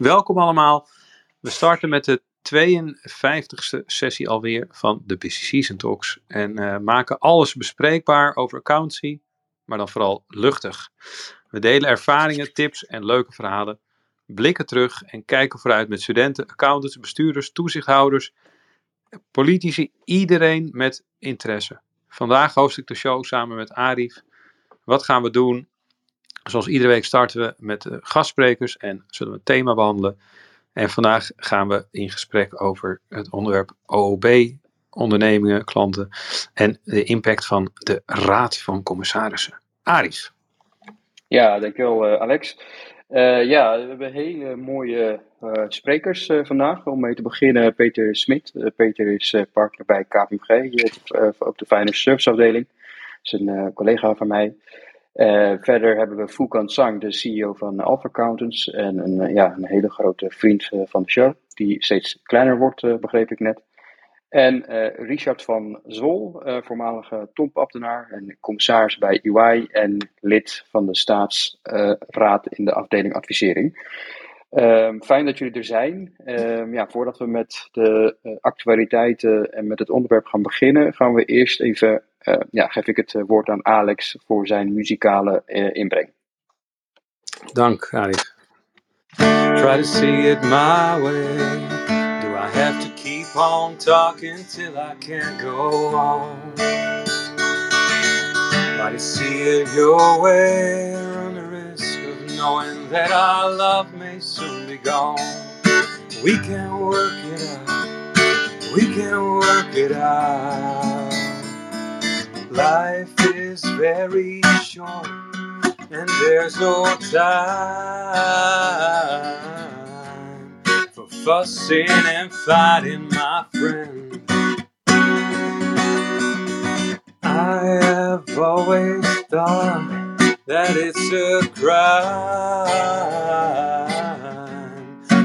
Welkom allemaal. We starten met de 52e sessie alweer van de Busy Season Talks. En uh, maken alles bespreekbaar over accountancy, maar dan vooral luchtig. We delen ervaringen, tips en leuke verhalen. Blikken terug en kijken vooruit met studenten, accountants, bestuurders, toezichthouders, politici, iedereen met interesse. Vandaag host ik de show samen met Arif. Wat gaan we doen? Zoals iedere week starten we met uh, gastsprekers en zullen we een thema behandelen. En vandaag gaan we in gesprek over het onderwerp OOB, ondernemingen, klanten en de impact van de Raad van Commissarissen. Aris. Ja, dankjewel uh, Alex. Uh, ja, we hebben hele mooie sprekers vandaag. Om mee te beginnen Peter Smit. Peter is partner bij KPMG op de Finance Service afdeling. Dat is een collega van mij. Verder hebben we Fukan Sang, de CEO van Alpha Accountants. En een, ja, een hele grote vriend van de show. Die steeds kleiner wordt, begreep ik net. En Richard van uh, voormalige topambtenaar en commissaris bij UI en lid van de staatsraad in de afdeling advisering. Um, fijn dat jullie er zijn. Um, ja, voordat we met de actualiteiten en met het onderwerp gaan beginnen, gaan we eerst even, ja, geef ik het woord aan Alex voor zijn muzikale inbreng. Dank, Arif. Try to see it my way. Do I have to keep on talking till I can't go on. Try to see it your way, run the risk of knowing that our love may soon be gone. We can work it out, we can work it out. Life is very short, and there's no time for fussing and fighting, my friend. I have always thought that it's a crime.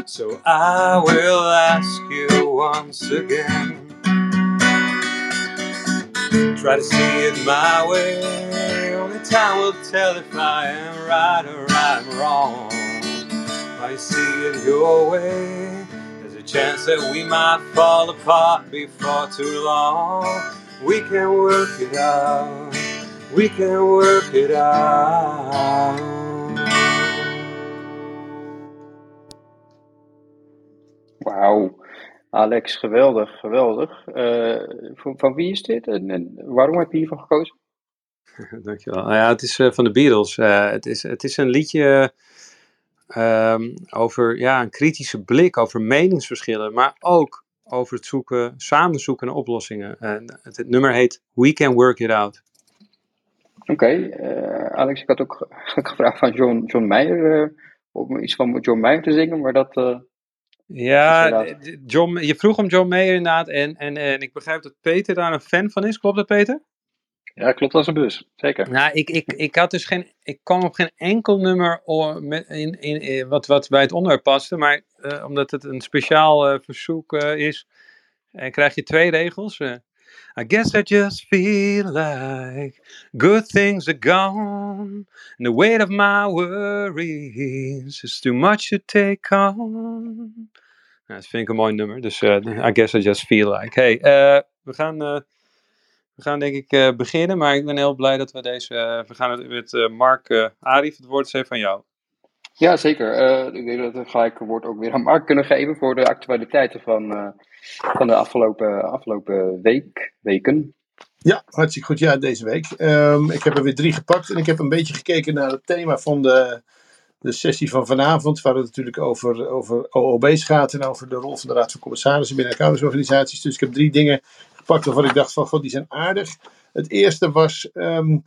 So I will ask you once again. Try to see it my way. Only time will tell if I am right or I'm wrong. I see it your way. There's a chance that we might fall apart before too long. We can work it out. We can work it out. Wauw. Alex, geweldig, geweldig. Uh, van, van, wie is dit en, en, waarom heb je hiervan gekozen? Dankjewel. Nou ja, het is uh, van de Beatles. Uh, het, is, het is een liedje um, over ja, een kritische blik over meningsverschillen, maar ook over het zoeken, samen zoeken naar oplossingen. het, het, nummer heet We Can Work It Out. Oké, okay, Alex, ik had ook gevraagd van John, John Mayer om iets van John Mayer te zingen, maar dat ja, John, je vroeg om John Mayer inderdaad. En, en, en ik begrijp dat Peter daar een fan van is. Klopt dat, Peter? Ja, klopt als een bus. Zeker. Nou, ik, ik, ik had dus geen. Ik kwam op geen enkel nummer in, in, in, wat, wat bij het onderwerp paste. Maar uh, omdat het een speciaal uh, verzoek uh, is, krijg je twee regels. I guess I just feel like good things are gone. And the weight of my worries is too much to take on. Dat vind ik een mooi nummer. Dus uh, I guess I just feel like. Hey, uh, we gaan, uh, we gaan denk ik beginnen. Maar ik ben heel blij dat we deze. we gaan het met Mark Arif. Het woord is even van jou. Ja, zeker. ik denk dat we gelijk het woord ook weer aan Mark kunnen geven voor de actualiteiten van van de afgelopen, afgelopen week, weken. Ja, hartstikke goed. Ja, deze week. Um, ik heb er weer drie gepakt en ik heb een beetje gekeken naar het thema van de, de sessie van vanavond, waar het natuurlijk over, over OOB's gaat en over de rol van de Raad van Commissarissen binnen accountantsorganisaties. Dus ik heb drie dingen gepakt waarvan ik dacht van, god, die zijn aardig. Het eerste was um,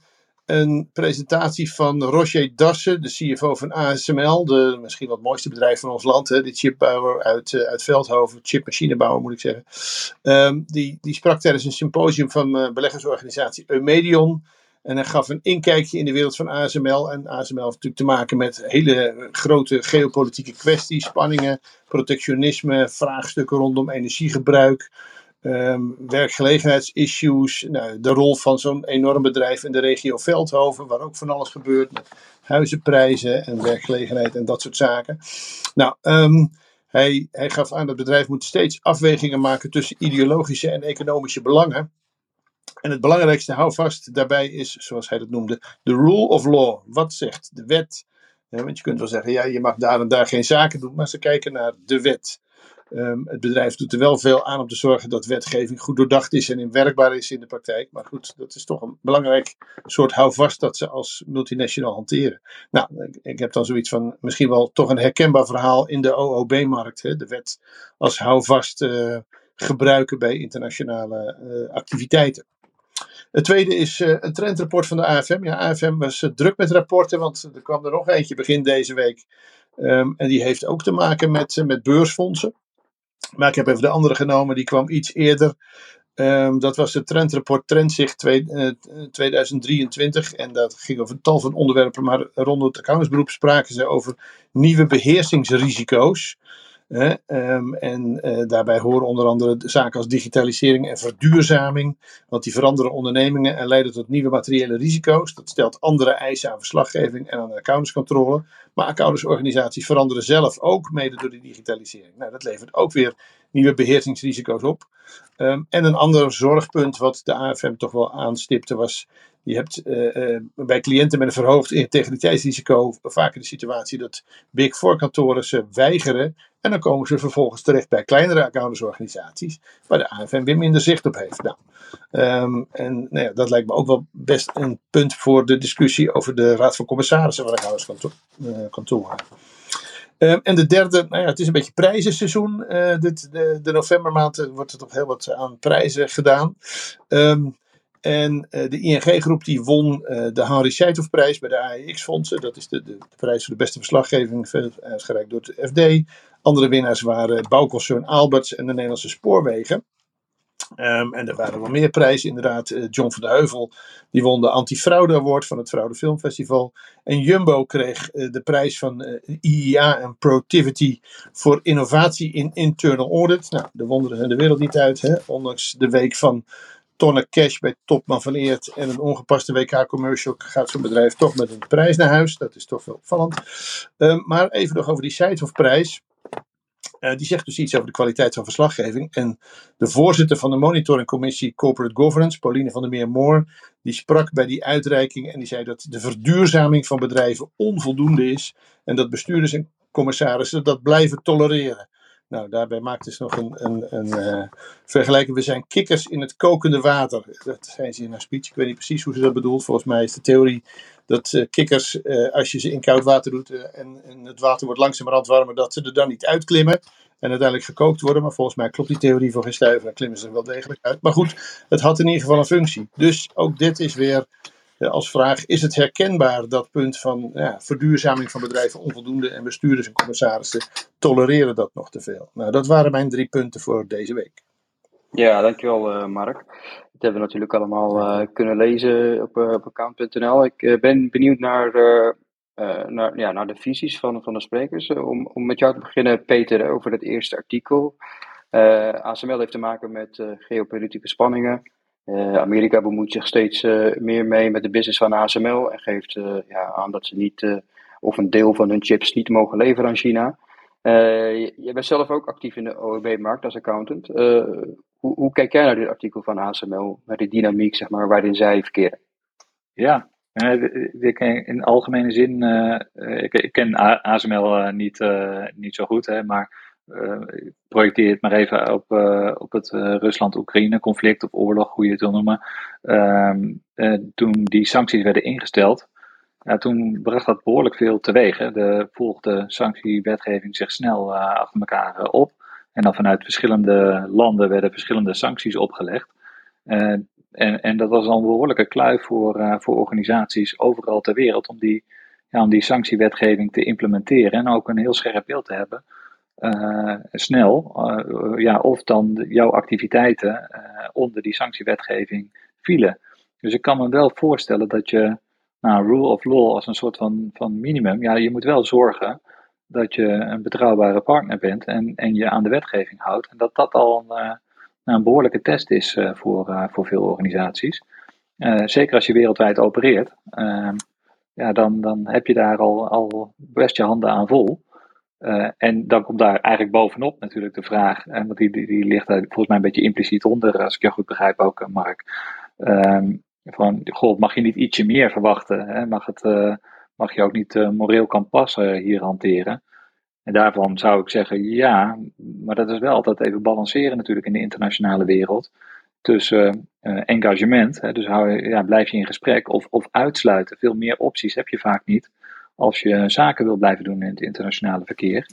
een presentatie van Roger Dassen, de CFO van ASML, de misschien wat mooiste bedrijf van ons land, hè, de chipbouwer uit, uh, uit Veldhoven, chipmachinebouwer moet ik zeggen. Um, die, die sprak tijdens een symposium van uh, beleggersorganisatie Eumedion. En hij gaf een inkijkje in de wereld van ASML. En ASML heeft natuurlijk te maken met hele grote geopolitieke kwesties, spanningen, protectionisme, vraagstukken rondom energiegebruik. Ehm, werkgelegenheidsissues, nou, de rol van zo'n enorm bedrijf in de regio Veldhoven, waar ook van alles gebeurt met huizenprijzen en werkgelegenheid en dat soort zaken. Nou, ehm, hij, hij gaf aan dat het bedrijf moet steeds afwegingen maken tussen ideologische en economische belangen. En het belangrijkste houvast daarbij is, zoals hij dat noemde, de rule of law. Wat zegt de wet? want je kunt wel zeggen, ja, je mag daar en daar geen zaken doen, maar ze kijken naar de wet. Ehm, het bedrijf doet er wel veel aan om te zorgen dat wetgeving goed doordacht is en inwerkbaar is in de praktijk. Maar goed, dat is toch een belangrijk soort houvast dat ze als multinational hanteren. Nou, ik heb dan zoiets van misschien wel toch een herkenbaar verhaal in de OOB-markt. De wet als houvast uh, gebruiken bij internationale uh, activiteiten. Het tweede is uh, een trendrapport van de AFM. Ja, AFM was druk met rapporten, want er kwam er nog eentje begin deze week. Um, en die heeft ook te maken met, met beursfondsen. Maar ik heb even de andere genomen, die kwam iets eerder. Um, dat was het trendrapport Trendzicht 2023. En dat ging over een tal van onderwerpen. Maar rond het accountantsberoep spraken ze over nieuwe beheersingsrisico's. Ehm, en uh, daarbij horen onder andere zaken als digitalisering en verduurzaming. Want die veranderen ondernemingen en leiden tot nieuwe materiële risico's. Dat stelt andere eisen aan verslaggeving en aan accountantscontrole. Maar accountantsorganisaties veranderen zelf ook mede door de digitalisering. Nou, dat levert ook weer nieuwe beheersingsrisico's op. Um, en een ander zorgpunt wat de AFM toch wel aanstipte was je hebt uh, uh, bij cliënten met een verhoogd integriteitsrisico vaker de situatie dat Big Four kantoren ze weigeren. En dan komen ze vervolgens terecht bij kleinere accountantsorganisaties, waar de AFM weer minder zicht op heeft. Nou, um, en nou ja, dat lijkt me ook wel best een punt voor de discussie over de Raad van Commissarissen van accountantskantoren. Um, en de derde, nou ja, het is een beetje prijzenseizoen. Uh, dit, de, de novembermaand wordt er toch heel wat aan prijzen gedaan. Um, en uh, de ING-groep die won de Henri Seithoff-prijs bij de AEX-fondsen. Dat is de, de, de, prijs voor de beste verslaggeving, uh, gereikt door het FD. Andere winnaars waren bouwconcern Alberts en de Nederlandse Spoorwegen. Um, en er waren wel meer prijzen, inderdaad. John van de Heuvel die won de Antifraude Award van het Fraude Filmfestival. En Jumbo kreeg de prijs van IIA en Protivity voor innovatie in internal audit. Nou, de wonderen zijn de wereld niet uit, hè? ondanks de week van tonnen cash bij Topman van Eert en een ongepaste WK-commercial gaat zo'n bedrijf toch met een prijs naar huis. Dat is toch wel opvallend. Uh, maar even nog over die Seidhoff-prijs. Uh, die zegt dus iets over de kwaliteit van verslaggeving. En de voorzitter van de monitoringcommissie Corporate Governance, Pauline van der Meer-Moor, die sprak bij die uitreiking en die zei dat de verduurzaming van bedrijven onvoldoende is en dat bestuurders en commissarissen dat blijven tolereren. Nou, daarbij maakte ze nog een, een, een uh, vergelijking. We zijn kikkers in het kokende water. Dat zijn ze in haar speech. Ik weet niet precies hoe ze dat bedoelt. Volgens mij is de theorie dat uh, kikkers, uh, als je ze in koud water doet en, en, het water wordt langzamerhand warmer, dat ze er dan niet uitklimmen en uiteindelijk gekookt worden. Maar volgens mij klopt die theorie voor geen stuiver en klimmen ze er wel degelijk uit. Maar goed, het had in ieder geval een functie. Dus ook dit is weer als vraag: is het herkenbaar dat punt van ja, verduurzaming van bedrijven onvoldoende en bestuurders en commissarissen tolereren dat nog te veel? Nou, dat waren mijn drie punten voor deze week. Ja, dankjewel uh, Mark. Dat hebben we natuurlijk allemaal uh, kunnen lezen op, uh, op account.nl. Ik ben benieuwd naar, naar, ja, naar de visies van, van de sprekers. om, om met jou te beginnen, Peter, over het eerste artikel. ASML heeft te maken met geopolitieke spanningen. Uh, Amerika bemoeit zich steeds uh, meer mee met de business van ASML en geeft uh, ja, aan dat ze niet, of een deel van hun chips niet mogen leveren aan China. Je, bent zelf ook actief in de OEB-markt als accountant. Hoe, hoe, kijk jij naar dit artikel van ASML, naar die dynamiek zeg maar, waarin zij verkeren? Ja, in algemene zin, ik, ken ASML niet, niet zo goed, hè, maar projecteer het maar even op, uh, op het uh, Rusland-Oekraïne conflict of oorlog, hoe je het wil noemen. Ehm, toen die sancties werden ingesteld, ja, toen bracht dat behoorlijk veel teweeg. De volgde sanctiewetgeving zich snel achter elkaar op. En dan vanuit verschillende landen werden verschillende sancties opgelegd. en, en dat was al een behoorlijke kluif voor, voor organisaties overal ter wereld om die, ja, om die sanctiewetgeving te implementeren en ook een heel scherp beeld te hebben uh, snel, uh, ja, of dan jouw activiteiten uh, onder die sanctiewetgeving vielen. Dus ik kan me wel voorstellen dat je, nou, rule of law als een soort van, van minimum, ja, je moet wel zorgen dat je een betrouwbare partner bent en, en je aan de wetgeving houdt. En dat dat al een, een behoorlijke test is voor, voor veel organisaties. zeker als je wereldwijd opereert, ja, dan, dan heb je daar al, al best je handen aan vol. en dan komt daar eigenlijk bovenop natuurlijk de vraag, en want die, die, ligt daar volgens mij een beetje impliciet onder, als ik je goed begrijp ook, Mark. Ehm, van, goh, mag je niet ietsje meer verwachten? Hè? Mag, het, mag je ook niet moreel kan passen hier hanteren? En daarvan zou ik zeggen, ja, maar dat is wel altijd even balanceren natuurlijk in de internationale wereld. Tussen engagement, hè, dus hou, ja, blijf je in gesprek, of, of uitsluiten. Veel meer opties heb je vaak niet als je zaken wil blijven doen in het internationale verkeer.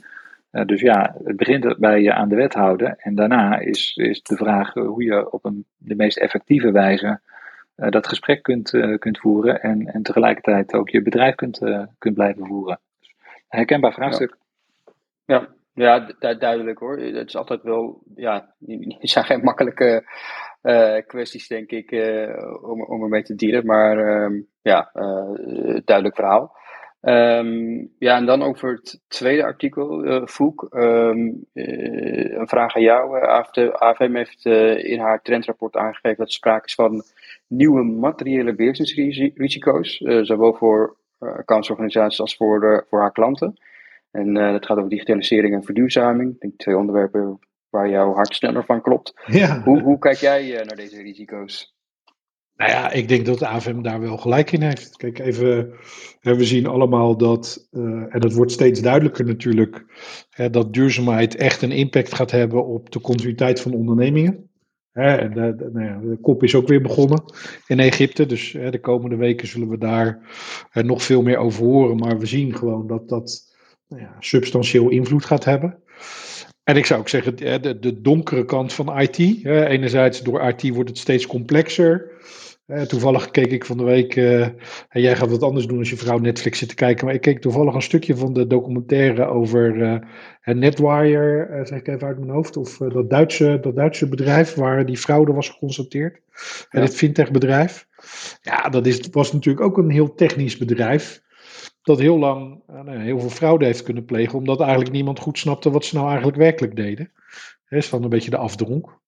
dus ja, het begint bij je aan de wet houden. En daarna is, is de vraag hoe je op een, de meest effectieve wijze uh, dat gesprek kunt, uh, kunt voeren en, en tegelijkertijd ook je bedrijf kunt, uh, kunt blijven voeren. Herkenbaar vraagstuk. Ja, ja, duidelijk hoor. Het is altijd wel, ja, het zijn geen makkelijke kwesties denk ik om, om ermee te dienen, maar ehm, ja, duidelijk verhaal. Um, ja, en dan over het tweede artikel, uh, Foek. Um, uh, een vraag aan jou. Uh, AFM heeft in haar trendrapport aangegeven dat er sprake is van nieuwe materiële beheersingsrisico's, zowel voor accountsorganisaties als voor, de, voor haar klanten. En dat gaat over digitalisering en verduurzaming. Ik denk twee onderwerpen waar jouw hart sneller van klopt. Ja. Hoe, hoe kijk jij naar deze risico's? Nou ja, ik denk dat de AFM daar wel gelijk in heeft. Kijk, even, we zien allemaal dat, uh, en dat wordt steeds duidelijker natuurlijk, hè, dat duurzaamheid echt een impact gaat hebben op de continuïteit van ondernemingen. Hè, en de, nou ja, de, kop is ook weer begonnen in Egypte, dus hè, de komende weken zullen we daar uh, nog veel meer over horen. Maar we zien gewoon dat dat nou ja, substantieel invloed gaat hebben. En ik zou ook zeggen, de, donkere kant van IT. Enerzijds door IT wordt het steeds complexer. Toevallig keek ik van de week, uh, en jij gaat wat anders doen als je vrouw Netflix zit te kijken, maar ik keek toevallig een stukje van de documentaire over uh, Netwire, zeg ik even uit mijn hoofd, of dat, Duitse, dat Duitse bedrijf waar die fraude was geconstateerd. Ja. dit fintech bedrijf. Ja, dat is, was natuurlijk ook een heel technisch bedrijf, dat heel lang nou, heel veel fraude heeft kunnen plegen, omdat eigenlijk niemand goed snapte wat ze nou eigenlijk werkelijk deden. Dat is dan een beetje de afdronk.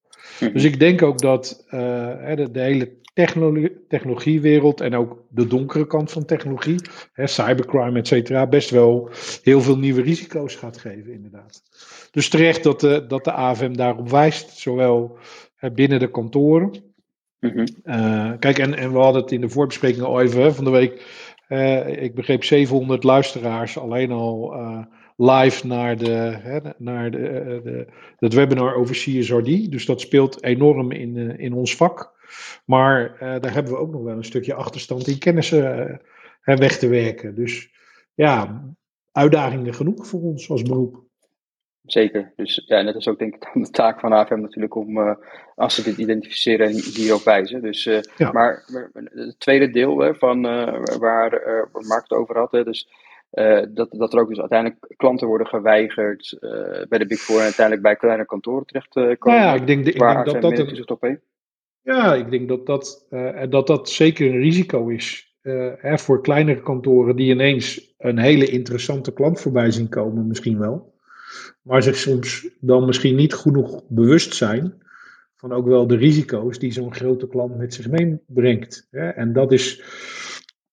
Mhm. Dus ik denk ook dat de, de hele technologie, technologiewereld en ook de donkere kant van technologie, hè, cybercrime, et cetera, best wel heel veel nieuwe risico's gaat geven, inderdaad. Dus terecht dat de, dat de AFM daarop wijst, zowel hè, binnen de kantoren. Mm kijk, en, en we hadden het in de voorbespreking al even hè, van de week. Uh, ik begreep 700 luisteraars alleen al uh, live naar, de, hè, naar de, de, het webinar over CSRD. Dus dat speelt enorm in, in ons vak. Maar uh, daar hebben we ook nog wel een stukje achterstand in kennis uh, weg te werken. Dus ja, uitdagingen genoeg voor ons als beroep. Zeker. Dus ja, net is ook denk ik de taak van AFM natuurlijk om, uh, als ze dit identificeren, en hierop wijzen. Dus, ja. maar, maar, het tweede deel hè, van waar Mark het over had, hè, dus dat, dat er ook dus uiteindelijk klanten worden geweigerd bij de Big Four en uiteindelijk bij kleine kantoren terecht komen. Ja, ik denk, ik denk dat dat een, op heeft. Ja, ik denk dat dat, uh, dat, dat zeker een risico is. Uh, hè, voor kleinere kantoren die ineens een hele interessante klant voorbij zien komen, misschien wel. Maar zich soms dan misschien niet genoeg bewust zijn van ook wel de risico's die zo'n grote klant met zich meebrengt. Hè. En dat is,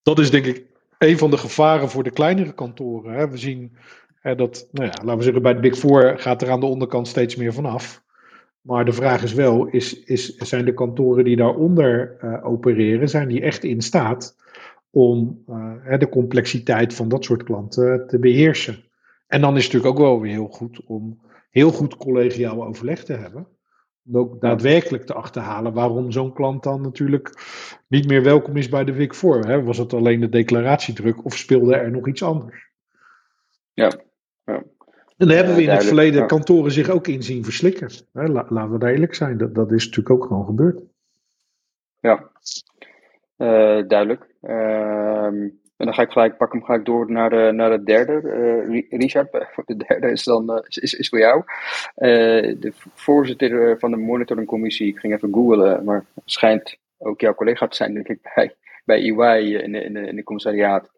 dat is denk ik een van de gevaren voor de kleinere kantoren. Hè. We zien dat, nou ja, laten we zeggen, bij de Big Four gaat er aan de onderkant steeds meer vanaf. Maar de vraag is wel, is, is, zijn de kantoren die daaronder uh, opereren, zijn die echt in staat om uh, de complexiteit van dat soort klanten te beheersen? En dan is het natuurlijk ook wel weer heel goed om heel goed collegiaal overleg te hebben. Om ook daadwerkelijk te achterhalen waarom zo'n klant dan natuurlijk niet meer welkom is bij de Big Four. Hè? Was het alleen de declaratiedruk of speelde er nog iets anders? Ja. En daar hebben we in het verleden kantoren zich ook in zien verslikken. laten we daar eerlijk zijn, dat, dat is natuurlijk ook gewoon gebeurd. Ja, uh, duidelijk. Uh, en dan ga ik gelijk, pak hem gelijk door naar de, naar de derde. Uh, Richard, de derde is dan is, is voor jou. de voorzitter van de monitoringcommissie, ik ging even googlen, maar het schijnt ook jouw collega te zijn, denk ik, bij, bij EY in de, in de, in de commissariaat.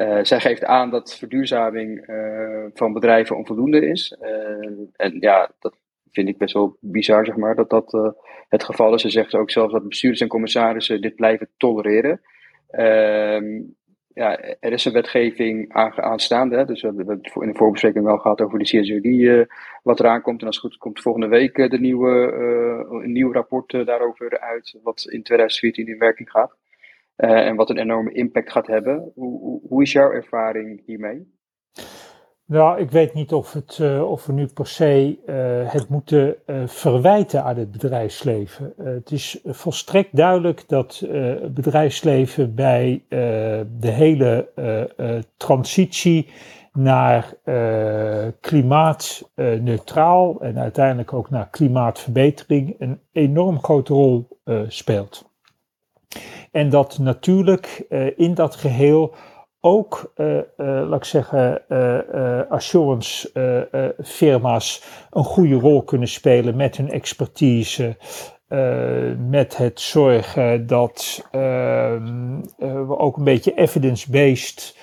Uh, zij geeft aan dat verduurzaming uh, van bedrijven onvoldoende is. Uh, en ja, dat vind ik best wel bizar, zeg maar, dat dat het geval is. Ze zegt ook zelfs dat bestuurders en commissarissen dit blijven tolereren. Ehm, ja, er is een wetgeving aanstaande. Hè? Dus we hebben het in de voorbespreking wel gehad over de CSRD, wat eraan komt. En als het goed komt volgende week de nieuwe, een nieuw rapport daarover uit, wat in 2014 in werking gaat. En wat een enorme impact gaat hebben. Hoe, hoe, is jouw ervaring hiermee? Nou, ik weet niet of, het, uh, of we nu per se uh, het moeten verwijten aan het bedrijfsleven. het is volstrekt duidelijk dat het bedrijfsleven bij de hele transitie naar klimaatneutraal en uiteindelijk ook naar klimaatverbetering een enorm grote rol speelt. En dat natuurlijk in dat geheel ook, uh, uh, laat ik zeggen, assurance firma's een goede rol kunnen spelen met hun expertise. met het zorgen dat ehm, we ook een beetje evidence-based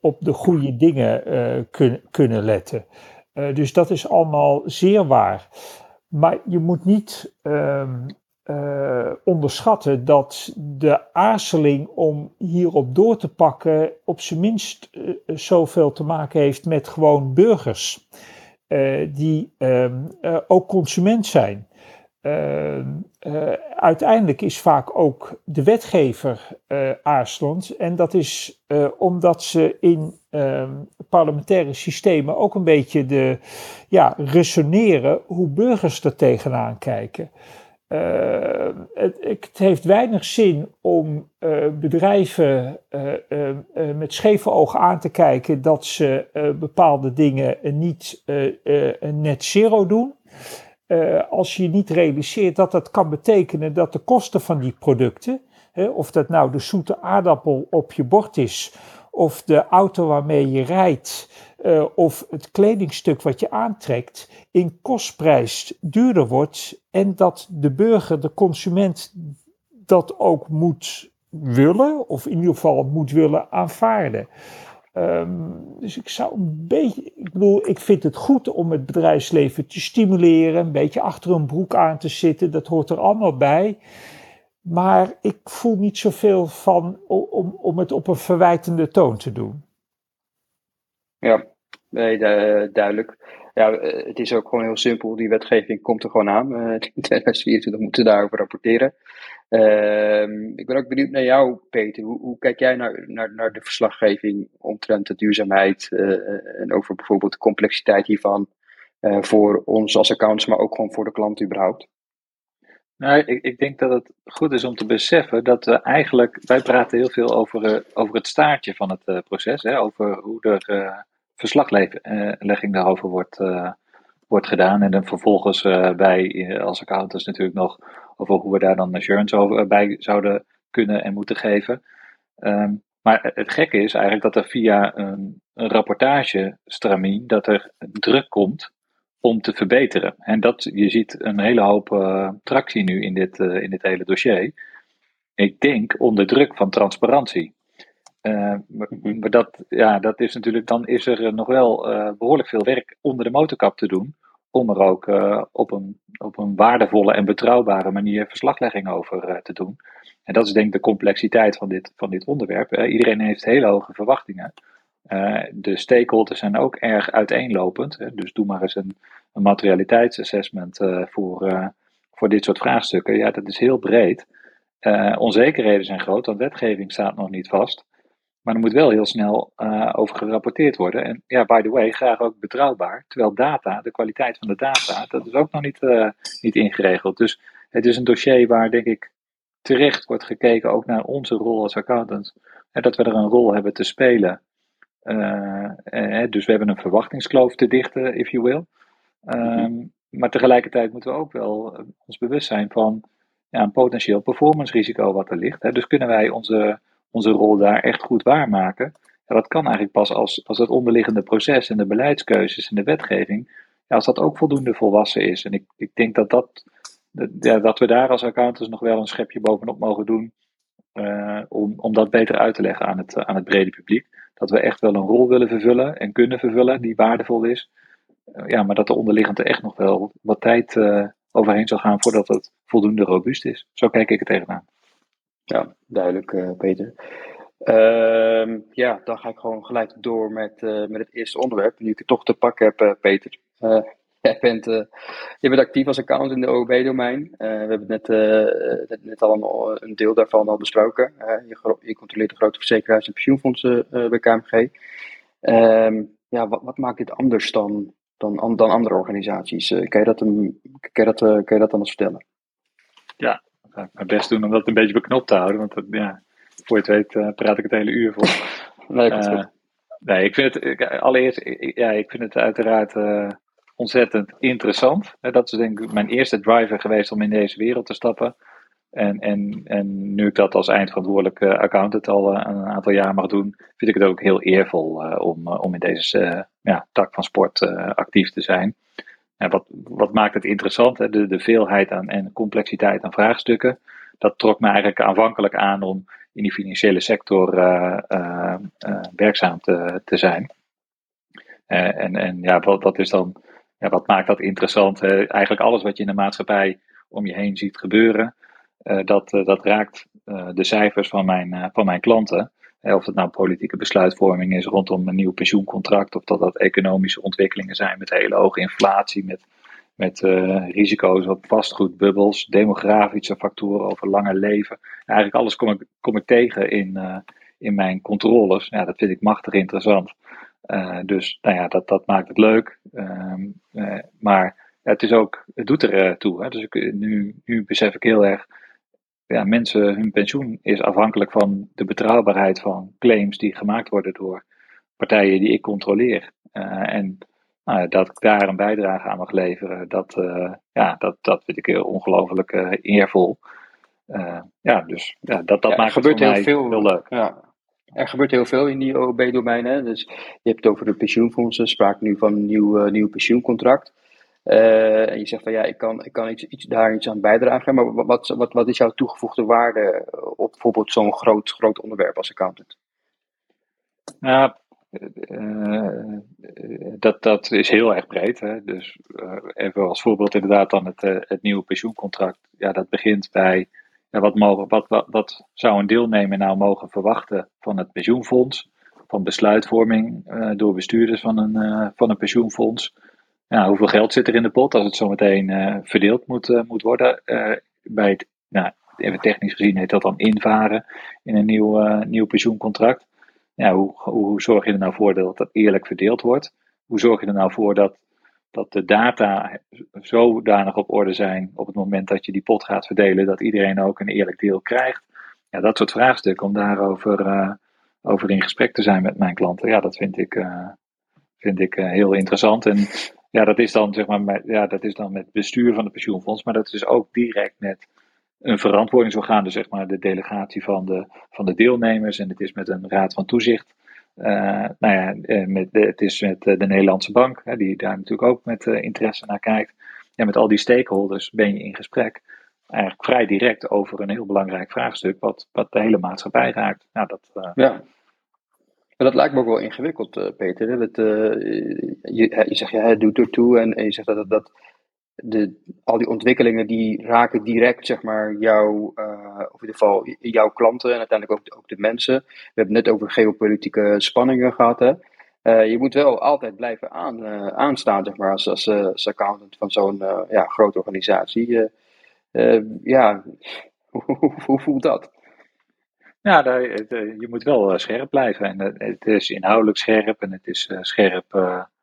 op de goede dingen kun, kunnen letten. dus dat is allemaal zeer waar. Maar je moet niet ehm, uh, onderschatten dat de aarzeling om hierop door te pakken op zijn minst uh, zoveel te maken heeft met gewoon burgers, uh, die ehm, ook consument zijn. Ehm, uiteindelijk is vaak ook de wetgever aarzelend en dat is omdat ze in ehm, parlementaire systemen ook een beetje de, ja, resoneren hoe burgers er tegenaan kijken. Uh, het, het, heeft weinig zin om uh, bedrijven uh, met scheve ogen aan te kijken dat ze bepaalde dingen niet net zero doen. als je niet realiseert dat dat kan betekenen dat de kosten van die producten, of dat nou de zoete aardappel op je bord is, of de auto waarmee je rijdt, uh, of het kledingstuk wat je aantrekt in kostprijs duurder wordt en dat de burger, de consument, dat ook moet willen, of in ieder geval moet willen aanvaarden. Um, dus ik zou een beetje, ik bedoel, ik vind het goed om het bedrijfsleven te stimuleren, een beetje achter een broek aan te zitten, dat hoort er allemaal bij. Maar ik voel niet zoveel van om, om het op een verwijtende toon te doen. Ja, nee, duidelijk. Ja, eh, het is ook gewoon heel simpel. Die wetgeving komt er gewoon aan. Uh, in 2024 moeten we daarover rapporteren. Uh, ik ben ook benieuwd naar jou, Peter. Hoe, hoe kijk jij naar, naar, naar de verslaggeving omtrent de duurzaamheid uh, en over bijvoorbeeld de complexiteit hiervan voor ons als accountants, maar ook gewoon voor de klant überhaupt? Nou, ik, ik, denk dat het goed is om te beseffen dat we eigenlijk, wij praten heel veel over, over het staartje van het proces, hè, over hoe er verslaglegging daarover wordt, wordt gedaan. En dan vervolgens bij als accountants natuurlijk nog over hoe we daar dan assurance over, bij zouden kunnen en moeten geven. Um, maar het gekke is eigenlijk dat er via een, een dat er druk komt om te verbeteren. En dat, je ziet een hele hoop uh, tractie nu in dit, in dit hele dossier. Ik denk onder druk van transparantie. Uh, maar dat, ja, dat is natuurlijk, dan is er nog wel behoorlijk veel werk onder de motorkap te doen. Om er ook op, een, op een waardevolle en betrouwbare manier verslaglegging over te doen. En dat is denk ik de complexiteit van dit, van dit onderwerp. iedereen heeft hele hoge verwachtingen. De stakeholders zijn ook erg uiteenlopend. Hè, dus doe maar eens een, een materialiteitsassessment voor, voor dit soort vraagstukken. Ja, dat is heel breed. onzekerheden zijn groot, want wetgeving staat nog niet vast. Maar er moet wel heel snel over gerapporteerd worden. En ja, by the way, graag ook betrouwbaar. Terwijl data, de kwaliteit van de data, dat is ook nog niet, niet ingeregeld. Dus het is een dossier waar, denk ik, terecht wordt gekeken ook naar onze rol als accountants. En dat we er een rol hebben te spelen. Uh, dus we hebben een verwachtingskloof te dichten, if you will. Um, maar tegelijkertijd moeten we ook wel ons bewust zijn van ja, een potentieel performance risico wat er ligt. Hè. Dus kunnen wij onze onze rol daar echt goed waarmaken. Ja, dat kan eigenlijk pas als, als het onderliggende proces en de beleidskeuzes en de wetgeving, ja, als dat ook voldoende volwassen is. En ik, ik denk dat, dat, ja, dat we daar als accountants nog wel een schepje bovenop mogen doen. Uh, om, om dat beter uit te leggen aan het, aan het brede publiek. Dat we echt wel een rol willen vervullen en kunnen vervullen die waardevol is. ja, maar dat de onderliggend er echt nog wel wat tijd overheen zal gaan voordat het voldoende robuust is. Zo kijk ik er tegenaan. Ja, duidelijk, Peter. Ehm, ja, dan ga ik gewoon gelijk door met, met het eerste onderwerp. Nu ik het toch te pakken heb, Peter. Jij bent, uh, je bent actief als account in de OOB-domein. Uh, we hebben net, uh, net al een, deel daarvan al besproken. Je, je, controleert de grote verzekeraars en pensioenfondsen bij KMG. Ehm, ja, wat, wat, maakt dit anders dan, dan, dan andere organisaties? kan, je dat een, kan, je dat, kan je dat anders vertellen? Ja, ik ga mijn best doen om dat een beetje beknopt te houden. Want ja, voor je het weet praat ik het hele uur vol. nee, nee, ik vind het allereerst, ja, ik vind het uiteraard ontzettend interessant. Dat is denk ik mijn eerste driver geweest om in deze wereld te stappen. En, en, en nu ik dat als eindverantwoordelijke accountant al eh, een aantal jaar mag doen, vind ik het ook heel eervol uh, om, om in deze ja, tak van sport actief te zijn. En wat, wat maakt het interessant? De, de veelheid aan, en complexiteit aan vraagstukken. Dat trok me eigenlijk aanvankelijk aan om in die financiële sector werkzaam te, te zijn. en, en ja, wat, wat is dan ja, wat maakt dat interessant? Eigenlijk alles wat je in de maatschappij om je heen ziet gebeuren, uh, dat, uh, dat raakt de cijfers van mijn, van mijn klanten. of het nou politieke besluitvorming is rondom een nieuw pensioencontract, of dat dat economische ontwikkelingen zijn met hele hoge inflatie, met, met risico's op vastgoedbubbels, demografische factoren over langer leven. Eigenlijk alles kom ik, kom ik tegen in, in mijn controles. Ja, dat vind ik machtig interessant. Uh, dus nou ja, dat, dat maakt het leuk. Uh, uh, maar het, is ook, het doet er uh, toe. Hè? Dus ik, nu, nu besef ik heel erg, ja, mensen, hun pensioen is afhankelijk van de betrouwbaarheid van claims die gemaakt worden door partijen die ik controleer. en nou dat ik daar een bijdrage aan mag leveren, dat, ja, dat, dat vind ik heel ongelooflijk eervol. ja, dus ja, dat, dat ja, maakt het mij heel veel, heel leuk. Ja, er gebeurt heel veel in die OOB-domein. Dus je hebt het over de pensioenfondsen, sprake nu van een nieuw, uh, nieuw pensioencontract. Uh, en je zegt van ja, ik kan, ik kan iets, iets, daar iets aan bijdragen. Maar wat, wat, wat is jouw toegevoegde waarde op bijvoorbeeld zo'n groot, groot onderwerp als accountant? Nou, uh, dat, dat is heel erg breed. Hè? Dus even als voorbeeld inderdaad dan het, het nieuwe pensioencontract. Ja, dat begint bij wat, mogen, wat, wat, zou een deelnemer nou mogen verwachten van het pensioenfonds? Van besluitvorming uh, door bestuurders van een, uh, van een pensioenfonds? Hoeveel geld zit er in de pot als het zometeen uh, verdeeld moet, moet worden? bij het, nou, even technisch gezien heet dat dan invaren in een nieuw, nieuw pensioencontract. Hoe, hoe zorg je er nou voor dat dat eerlijk verdeeld wordt? Hoe zorg je er nou voor dat dat de data zodanig op orde zijn op het moment dat je die pot gaat verdelen, dat iedereen ook een eerlijk deel krijgt. Ja, dat soort vraagstukken, om daarover uh, over in gesprek te zijn met mijn klanten, ja, dat vind ik, uh, vind ik uh, heel interessant. En ja, dat is dan zeg maar, met, ja, dat is dan met bestuur van het pensioenfonds, maar dat is ook direct met een verantwoordingsorgaan, dus zeg maar de delegatie van de, van de deelnemers. En het is met een raad van toezicht uh, nou ja, eh, met, het is met eh, de Nederlandse bank, hè, die daar natuurlijk ook met interesse naar kijkt. En met al die stakeholders ben je in gesprek. Eigenlijk vrij direct over een heel belangrijk vraagstuk, wat, wat de hele maatschappij raakt. Nou, dat. Ja. Maar dat lijkt me ook wel ingewikkeld, Peter. Je, zegt, ja, het doet ertoe en, en je zegt dat, dat de, al die ontwikkelingen die raken direct zeg maar, jouw, uh, of in ieder geval jouw klanten en uiteindelijk ook, ook de mensen. We hebben het net over geopolitieke spanningen gehad. Hè? Uh, je moet wel altijd blijven aan, uh, aanstaan zeg maar, als, als, accountant van zo'n ja, grote organisatie. ja, hoe, hoe voelt dat? Ja, je moet wel scherp blijven. En het is inhoudelijk scherp en het is scherp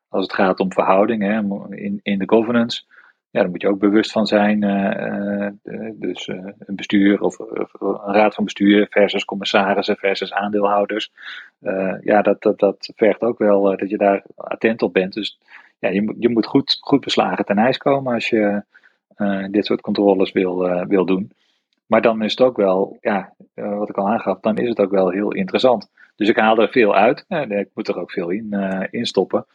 als het gaat om verhoudingen in, in de governance ja, daar moet je ook bewust van zijn. Uh, dus uh, een bestuur of, een raad van bestuur versus commissarissen versus aandeelhouders. ja, dat, dat, dat vergt ook wel dat je daar attent op bent. Dus ja, je, moet je moet goed, goed beslagen ten ijs komen als je dit soort controles wil, wil doen. Maar dan is het ook wel, ja, wat ik al aangaf, dan is het ook wel heel interessant. Dus ik haal er veel uit. ik moet er ook veel in, in stoppen.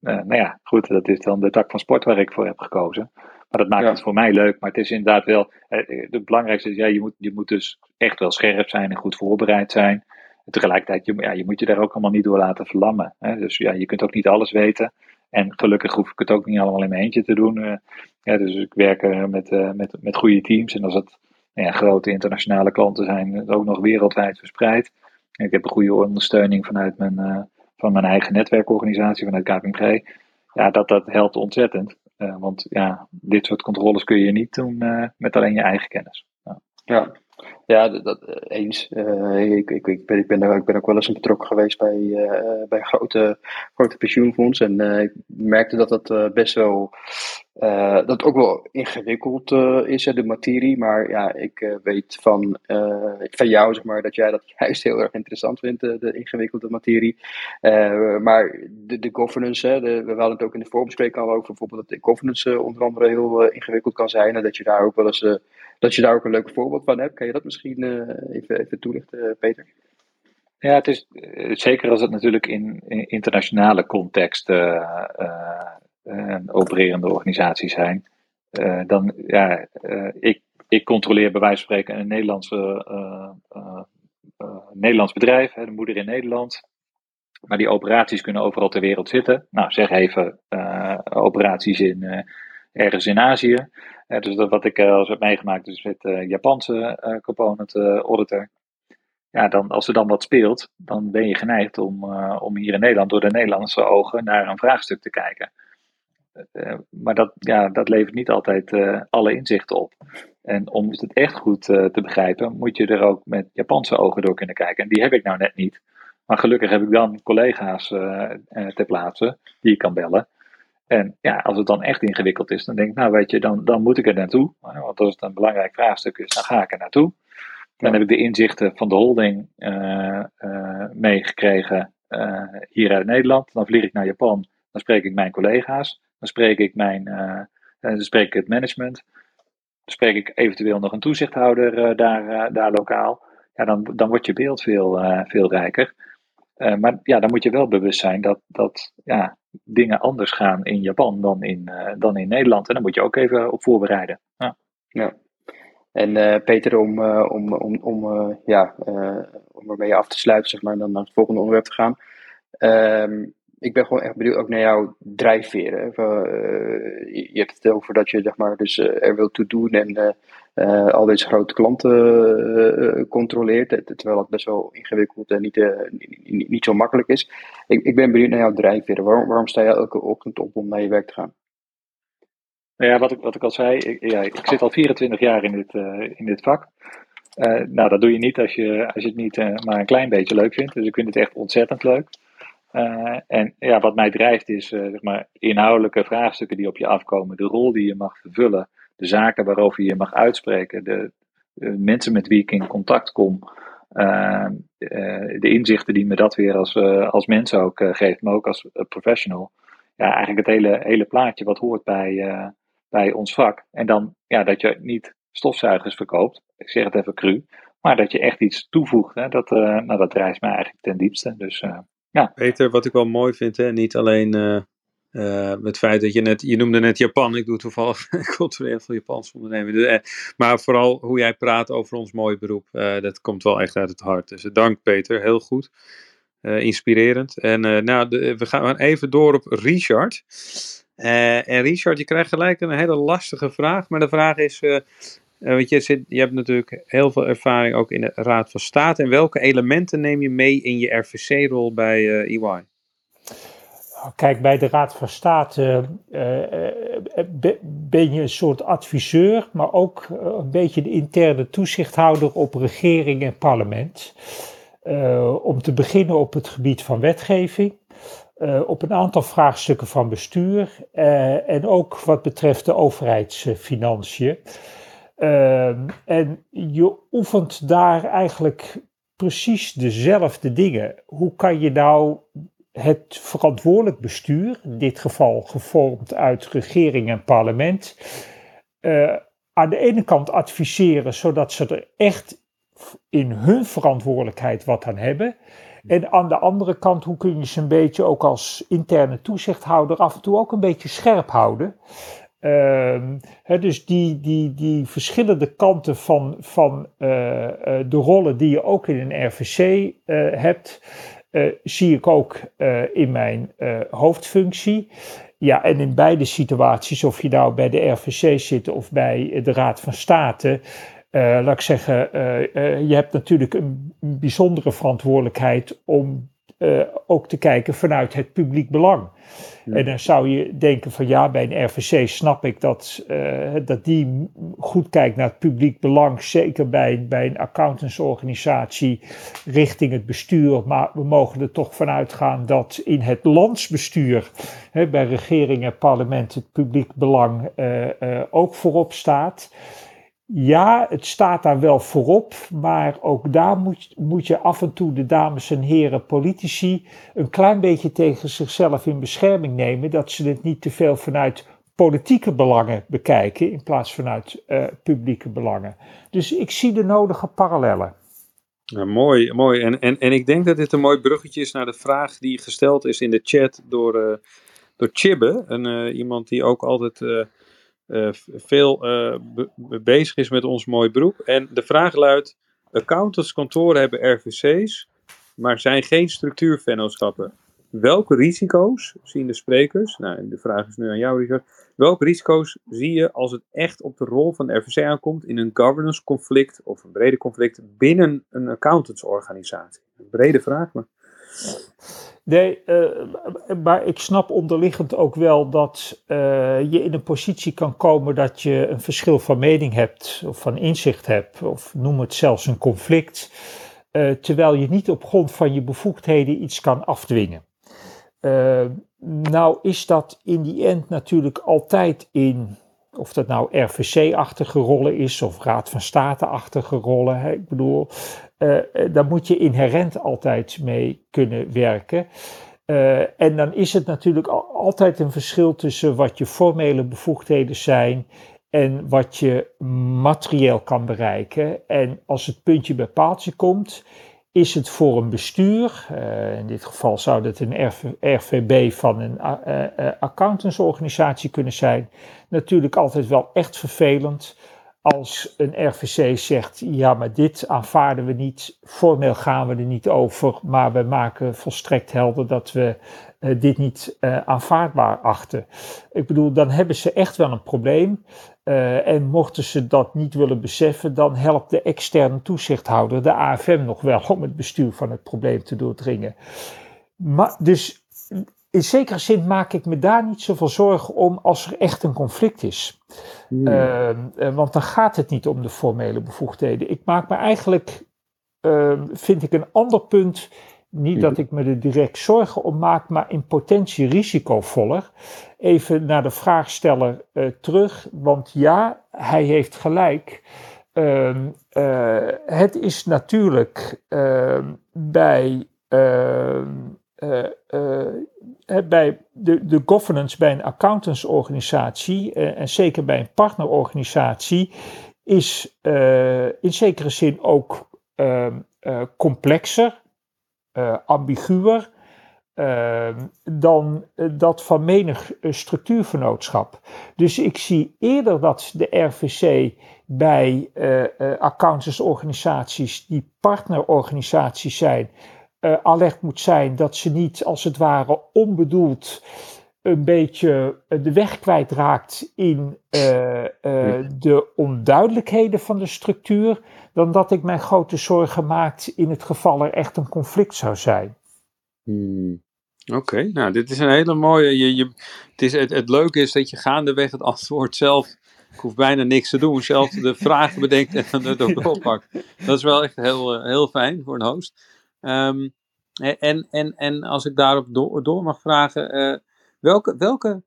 Uh, nou ja, goed, dat is dan de tak van sport waar ik voor heb gekozen. Maar dat maakt het voor mij leuk. Maar het is inderdaad wel. Het belangrijkste is, ja, je moet, je moet dus echt wel scherp zijn en goed voorbereid zijn. En tegelijkertijd, je, ja, je moet je daar ook allemaal niet door laten verlammen. Hè? Dus ja, je kunt ook niet alles weten. En gelukkig hoef ik het ook niet allemaal in mijn eentje te doen. ja, dus ik werk met, met, met goede teams. En als het nou ja, grote internationale klanten zijn, ook nog wereldwijd verspreid. Ik heb een goede ondersteuning vanuit mijn, van mijn eigen netwerkorganisatie, vanuit KPMG. Ja, dat, dat helpt ontzettend. want ja, dit soort controles kun je niet doen met alleen je eigen kennis. Ja. ja. Ja, dat, eh, eens. Ik, ik, ik, ben, ik, ben ik ben ook wel eens betrokken geweest bij, bij grote, grote pensioenfondsen. En ik merkte dat dat best wel uh, dat ook wel ingewikkeld uh, is, de materie. Maar ja, ik uh, weet van, van jou, zeg maar, dat jij dat juist heel erg interessant vindt, de ingewikkelde materie. maar de, de governance, hè, de, we hadden het ook in de voorbespreking al over, bijvoorbeeld dat de governance onder andere heel ingewikkeld kan zijn. En dat je daar ook wel eens, dat je daar ook een leuk voorbeeld van hebt. Kan je dat misschien even, even toelichten, Peter? Ja, het is zeker als het natuurlijk in, in internationale context uh, opererende organisatie zijn, uh, dan ja, uh, ik, ik controleer bij wijze van spreken een Nederlands bedrijf, hè, de moeder in Nederland. Maar die operaties kunnen overal ter wereld zitten. Nou, zeg even operaties in, ergens in Azië. dus wat ik al heb meegemaakt is met de Japanse component auditor. Ja, dan, als er dan wat speelt, dan ben je geneigd om, om hier in Nederland door de Nederlandse ogen naar een vraagstuk te kijken. Eh, maar dat, ja, dat levert niet altijd uh, alle inzichten op. En om het echt goed uh, te begrijpen, moet je er ook met Japanse ogen door kunnen kijken. En die heb ik nou net niet. Maar gelukkig heb ik dan collega's ter plaatse die ik kan bellen. En ja, als het dan echt ingewikkeld is, dan denk ik, nou weet je, dan, dan moet ik er naartoe. Want als het een belangrijk vraagstuk is, dan ga ik er naartoe. Dan heb ik de inzichten van de holding meegekregen hier uit Nederland. Dan vlieg ik naar Japan, dan spreek ik mijn collega's. Dan spreek ik mijn, uh, dan spreek ik het management. Dan spreek ik eventueel nog een toezichthouder uh, daar, daar lokaal. Ja, dan, dan wordt je beeld veel, veel rijker. maar ja, dan moet je wel bewust zijn dat, dat ja, dingen anders gaan in Japan dan in, dan in Nederland. En dan moet je ook even op voorbereiden. Ja. ja. En Peter, om, om, om, om, ja, om ermee af te sluiten, zeg maar, dan naar het volgende onderwerp te gaan. Ehm, ik ben gewoon echt benieuwd ook naar jouw drijfveren. Uh, je hebt het over dat je zeg maar, dus, uh, er wilt toe doen en uh, al deze grote klanten controleert. Terwijl het best wel ingewikkeld en niet, niet, niet, zo makkelijk is. Ik, ik ben benieuwd naar jouw drijfveren. Waarom, waarom sta je elke ochtend op om naar je werk te gaan? Nou ja, wat ik, wat ik al zei, ik, ik zit al 24 jaar in dit, in dit vak. nou, dat doe je niet als je, als je het niet maar een klein beetje leuk vindt. Dus ik vind het echt ontzettend leuk. Uh, en ja, wat mij drijft is uh, zeg maar, inhoudelijke vraagstukken die op je afkomen, de rol die je mag vervullen, de zaken waarover je mag uitspreken, de, de mensen met wie ik in contact kom, uh, de inzichten die me dat weer als, als mens ook geeft, maar ook als professional. Ja, eigenlijk het hele, hele plaatje wat hoort bij, bij ons vak. En dan ja, dat je niet stofzuigers verkoopt, ik zeg het even cru, maar dat je echt iets toevoegt. Hè, dat, nou, dat drijft mij eigenlijk ten diepste. Dus ja. Peter, wat ik wel mooi vind, hè, niet alleen uh, uh, het feit dat je net, je noemde net Japan, ik doe toevallig, controleer veel Japans ondernemen, dus, eh, maar vooral hoe jij praat over ons mooie beroep, dat komt wel echt uit het hart. Dus dank Peter, heel goed. inspirerend. En nou, we gaan even door op Richard. en Richard, je krijgt gelijk een hele lastige vraag, maar de vraag is, want je, zit, je hebt natuurlijk heel veel ervaring ook in de Raad van State. En welke elementen neem je mee in je RVC-rol bij uh, EY? Nou, kijk, bij de Raad van State uh, ben je een soort adviseur, maar ook een beetje de interne toezichthouder op regering en parlement. om te beginnen op het gebied van wetgeving. op een aantal vraagstukken van bestuur en ook wat betreft de overheidsfinanciën. Ehm, en je oefent daar eigenlijk precies dezelfde dingen. Hoe kan je nou het verantwoordelijk bestuur, in dit geval gevormd uit regering en parlement, uh, aan de ene kant adviseren zodat ze er echt in hun verantwoordelijkheid wat aan hebben. En aan de andere kant, hoe kun je ze een beetje ook als interne toezichthouder af en toe ook een beetje scherp houden. Uh, dus die, die, die verschillende kanten van, van uh, de rollen die je ook in een RVC eh, hebt, zie ik ook in mijn hoofdfunctie. Ja, en in beide situaties, of je nou bij de RVC zit of bij de Raad van State, laat ik zeggen, je hebt natuurlijk een bijzondere verantwoordelijkheid om ook te kijken vanuit het publiek belang. En dan zou je denken van ja, bij een RVC snap ik dat, uh, dat die goed kijkt naar het publiek belang, zeker bij, bij een accountantsorganisatie richting het bestuur. Maar we mogen er toch vanuit gaan dat in het landsbestuur, hè, bij regering en parlement, het publiek belang uh, ook voorop staat. Ja, het staat daar wel voorop, maar ook daar moet, moet je af en toe de dames en heren politici een klein beetje tegen zichzelf in bescherming nemen, dat ze het niet te veel vanuit politieke belangen bekijken in plaats vanuit uh, publieke belangen. Dus ik zie de nodige parallellen. Ja, mooi, mooi. En, en, en ik denk dat dit een mooi bruggetje is naar de vraag die gesteld is in de chat door, uh, door Chibbe, een, uh, iemand die ook altijd uh, veel uh, bezig is met ons mooi beroep. En de vraag luidt: accountantskantoren hebben RVC's, maar zijn geen structuurvennootschappen. Welke risico's zien de sprekers? Nou, de vraag is nu aan jou, Richard. Welke risico's zie je als het echt op de rol van RVC aankomt in een governance conflict of een brede conflict binnen een accountantsorganisatie? Een brede vraag, maar. Nee, uh, maar ik snap onderliggend ook wel dat uh, je in een positie kan komen dat je een verschil van mening hebt of van inzicht hebt, of noem het zelfs een conflict, uh, terwijl je niet op grond van je bevoegdheden iets kan afdwingen. nou is dat in die end natuurlijk altijd in of dat nou RVC-achtige rollen is of Raad van State-achtige rollen. Ik bedoel, uh, daar moet je inherent altijd mee kunnen werken. Uh, en dan is het natuurlijk altijd een verschil tussen wat je formele bevoegdheden zijn en wat je materieel kan bereiken. En als het puntje bij paaltje komt, is het voor een bestuur, uh, in dit geval zou dat een RV, RVB van een uh, uh, accountantsorganisatie kunnen zijn, natuurlijk altijd wel echt vervelend als een RVC zegt, ja maar dit aanvaarden we niet, formeel gaan we er niet over, maar we maken volstrekt helder dat we dit niet aanvaardbaar achten. Ik bedoel, dan hebben ze echt wel een probleem. Uh, en mochten ze dat niet willen beseffen, dan helpt de externe toezichthouder, de AFM, nog wel om het bestuur van het probleem te doordringen. Maar, dus in zekere zin maak ik me daar niet zoveel zorgen om als er echt een conflict is. Hmm. Uh, want dan gaat het niet om de formele bevoegdheden. Ik maak me eigenlijk, uh, vind ik een ander punt, niet dat ik me er direct zorgen om maak, maar in potentie risicovoller. Even naar de vraagsteller uh, terug, want ja, hij heeft gelijk. Uh, uh, het is natuurlijk ehm, bij, ehm, eh, bij de, de governance bij een accountantsorganisatie en zeker bij een partnerorganisatie is in zekere zin ook complexer uh, ambiguer uh, dan uh, dat van menig structuurvernootschap. Dus ik zie eerder dat de RVC bij accountantsorganisaties die partnerorganisaties zijn, alert moet zijn dat ze niet als het ware onbedoeld een beetje de weg kwijtraakt in uh, uh, de onduidelijkheden van de structuur, dan dat ik mij grote zorgen maak in het geval er echt een conflict zou zijn. Hmm. Oké, okay, nou dit is een hele mooie. Je, je, het, is, het, het leuke is dat je gaandeweg het antwoord zelf. Ik hoef bijna niks te doen, zelf de vragen bedenkt en dan het ook oppakt. Dat is wel echt heel, heel fijn voor een host. Um, en, en, en als ik daarop door, door mag vragen, uh, Welke, welke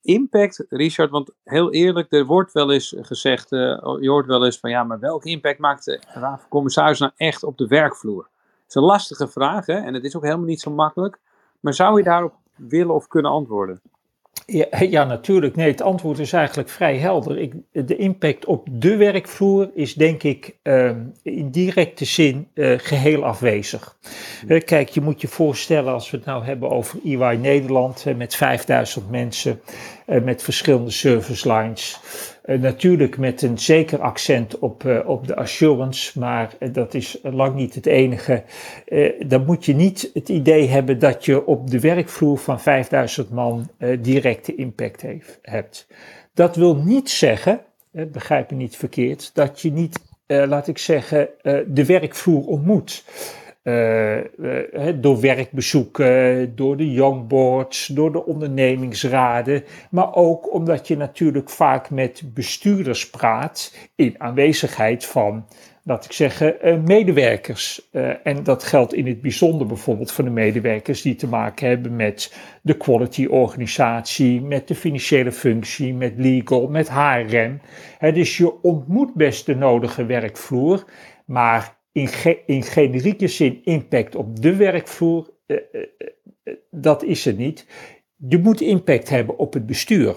impact, Richard, want heel eerlijk, er wordt wel eens gezegd, uh, je hoort wel eens van ja, maar welke impact maakt de raad van commissaris nou echt op de werkvloer? Dat is een lastige vraag hè? en het is ook helemaal niet zo makkelijk. Maar zou je daarop willen of kunnen antwoorden? Ja, ja, natuurlijk. Nee, het antwoord is eigenlijk vrij helder. Ik, de impact op de werkvloer is denk ik uh, in directe zin uh, geheel afwezig. Uh, kijk, je moet je voorstellen als we het nou hebben over EY Nederland met 5000 mensen, met verschillende service lines. Uh, natuurlijk met een zeker accent op, uh, op de assurance, maar uh, dat is lang niet het enige. dan moet je niet het idee hebben dat je op de werkvloer van 5000 man directe impact heeft, hebt. Dat wil niet zeggen, begrijp me niet verkeerd, dat je niet, laat ik zeggen, de werkvloer ontmoet. Uh, uh, door werkbezoeken, door de youngboards, door de ondernemingsraden, maar ook omdat je natuurlijk vaak met bestuurders praat in aanwezigheid van, laat ik zeggen, uh, medewerkers. en dat geldt in het bijzonder bijvoorbeeld voor de medewerkers die te maken hebben met de quality organisatie, met de financiële functie, met legal, met HRM. dus je ontmoet best de nodige werkvloer, maar in, in generieke zin impact op de werkvloer, uh, uh, uh, dat is er niet. Je moet impact hebben op het bestuur.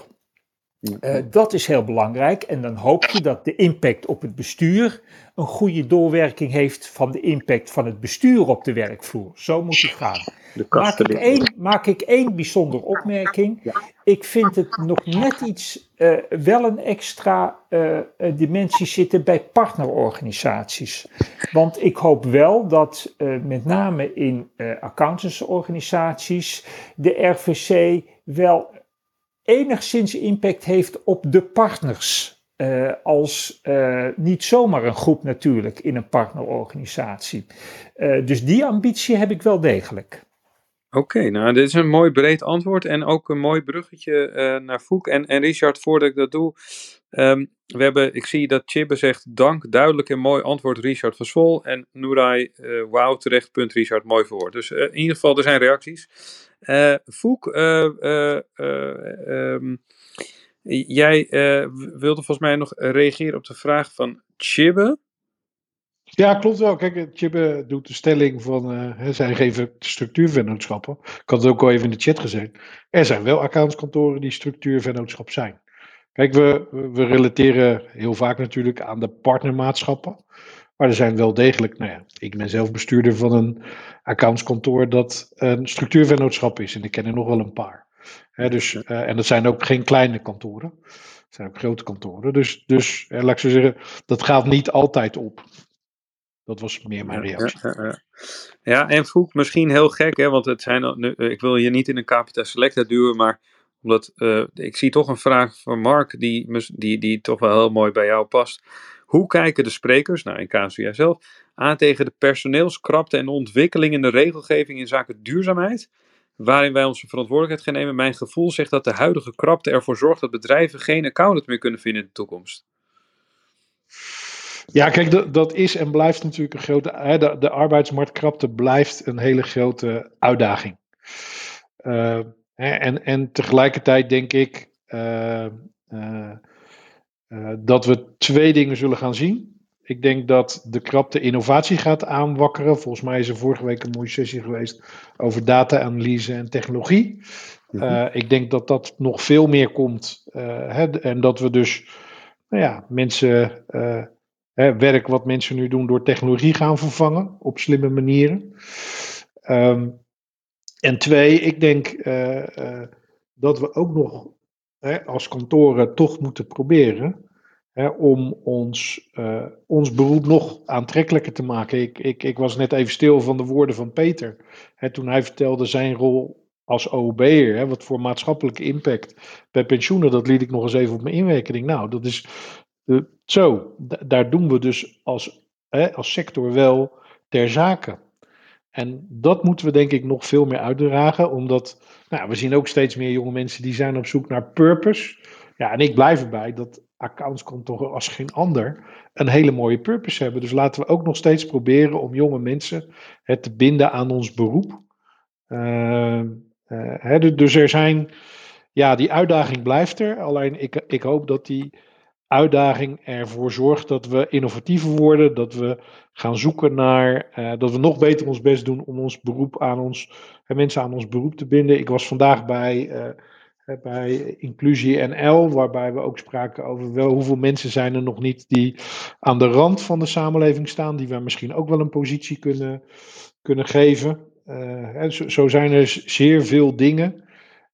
Dat is heel belangrijk. En dan hoop je dat de impact op het bestuur een goede doorwerking heeft van de impact van het bestuur op de werkvloer. Zo moet het gaan. Maak ik, één, maak ik één bijzondere opmerking. Ik vind het nog net iets, uh, wel een extra uh, dimensie zitten bij partnerorganisaties. Want ik hoop wel dat met name in accountantsorganisaties de RVC wel enigszins impact heeft op de partners. Uh, als uh, niet zomaar een groep natuurlijk in een partnerorganisatie. Uh, dus die ambitie heb ik wel degelijk. Oké, nou dit is een mooi breed antwoord en ook een mooi bruggetje naar Foek. En, en Richard, voordat ik dat doe, um, we hebben, ik zie dat Chibbe zegt dank, duidelijk en mooi antwoord Richard van Swol. En Noerai, wauw, terecht, punt Richard, mooi verwoord. Dus in ieder geval, er zijn reacties. Foek, um, Jij uh, wilde volgens mij nog reageren op de vraag van Chibbe. Ja, klopt wel. Kijk, Chibbe doet de stelling van, uh, zij geven structuurvennootschappen. Ik had het ook al even in de chat gezegd. Er zijn wel accountskantoren die structuurvennootschap zijn. Kijk, we, we relateren heel vaak natuurlijk aan de partnermaatschappen. Maar er zijn wel degelijk, nou ja, ik ben zelf bestuurder van een accountskantoor dat een structuurvennootschap is. En ik ken er nog wel een paar dus, uh, en dat zijn ook geen kleine kantoren. Het zijn ook grote kantoren. Dus, dus uh, laat ik zo zeggen, dat gaat niet altijd op. Dat was meer mijn reactie. Ja, ja, ja. ja en Foek, misschien heel gek, hè, want het zijn, eh, ik wil je niet in een capita selecta duwen, maar omdat uh, ik zie toch een vraag van Mark die, die, die toch wel heel mooi bij jou past. Hoe kijken de sprekers, nou in KSU zelf, aan tegen de personeelskrapte en de ontwikkeling in de regelgeving in zaken duurzaamheid? waarin wij onze verantwoordelijkheid gaan nemen. Mijn gevoel zegt dat de huidige krapte ervoor zorgt dat bedrijven geen accountant meer kunnen vinden in de toekomst. Ja, kijk, dat, is en blijft natuurlijk een grote. De, de arbeidsmarktkrapte blijft een hele grote uitdaging. Uh, en, en tegelijkertijd denk ik uh, uh, dat we twee dingen zullen gaan zien. Ik denk dat de krapte innovatie gaat aanwakkeren. Volgens mij is er vorige week een mooie sessie geweest over data-analyse en technologie. Mhm. Uh, ik denk dat dat nog veel meer komt. Uh, hè, en dat we dus nou ja, mensen, uh, hè, werk wat mensen nu doen door technologie gaan vervangen op slimme manieren. Um, en twee, ik denk dat we ook nog hè, als kantoren toch moeten proberen Hè, om ons, uh, ons beroep nog aantrekkelijker te maken. Ik, ik, ik was net even stil van de woorden van Peter. Hè, toen hij vertelde zijn rol als OOB'er, hè, wat voor maatschappelijke impact bij pensioenen, dat liet ik nog eens even op mijn inwerking. Nou, dat is zo, daar doen we dus als, als sector wel ter zake. En dat moeten we denk ik nog veel meer uitdragen, omdat nou, we zien ook steeds meer jonge mensen die zijn op zoek naar purpose. Ja, en ik blijf erbij dat accountskantoren als geen ander een hele mooie purpose hebben. Dus laten we ook nog steeds proberen om jonge mensen het te binden aan ons beroep. Uh, uh, dus er zijn, ja, die uitdaging blijft er. Alleen ik, ik hoop dat die uitdaging ervoor zorgt dat we innovatiever worden, dat we gaan zoeken naar, uh, dat we nog beter ons best doen om ons beroep aan ons, mensen aan ons beroep te binden. Ik was vandaag bij bij Inclusie NL, waarbij we ook spraken over wel hoeveel mensen zijn er nog niet die aan de rand van de samenleving staan, die we misschien ook wel een positie kunnen, kunnen geven. Uh, zo, zijn er zeer veel dingen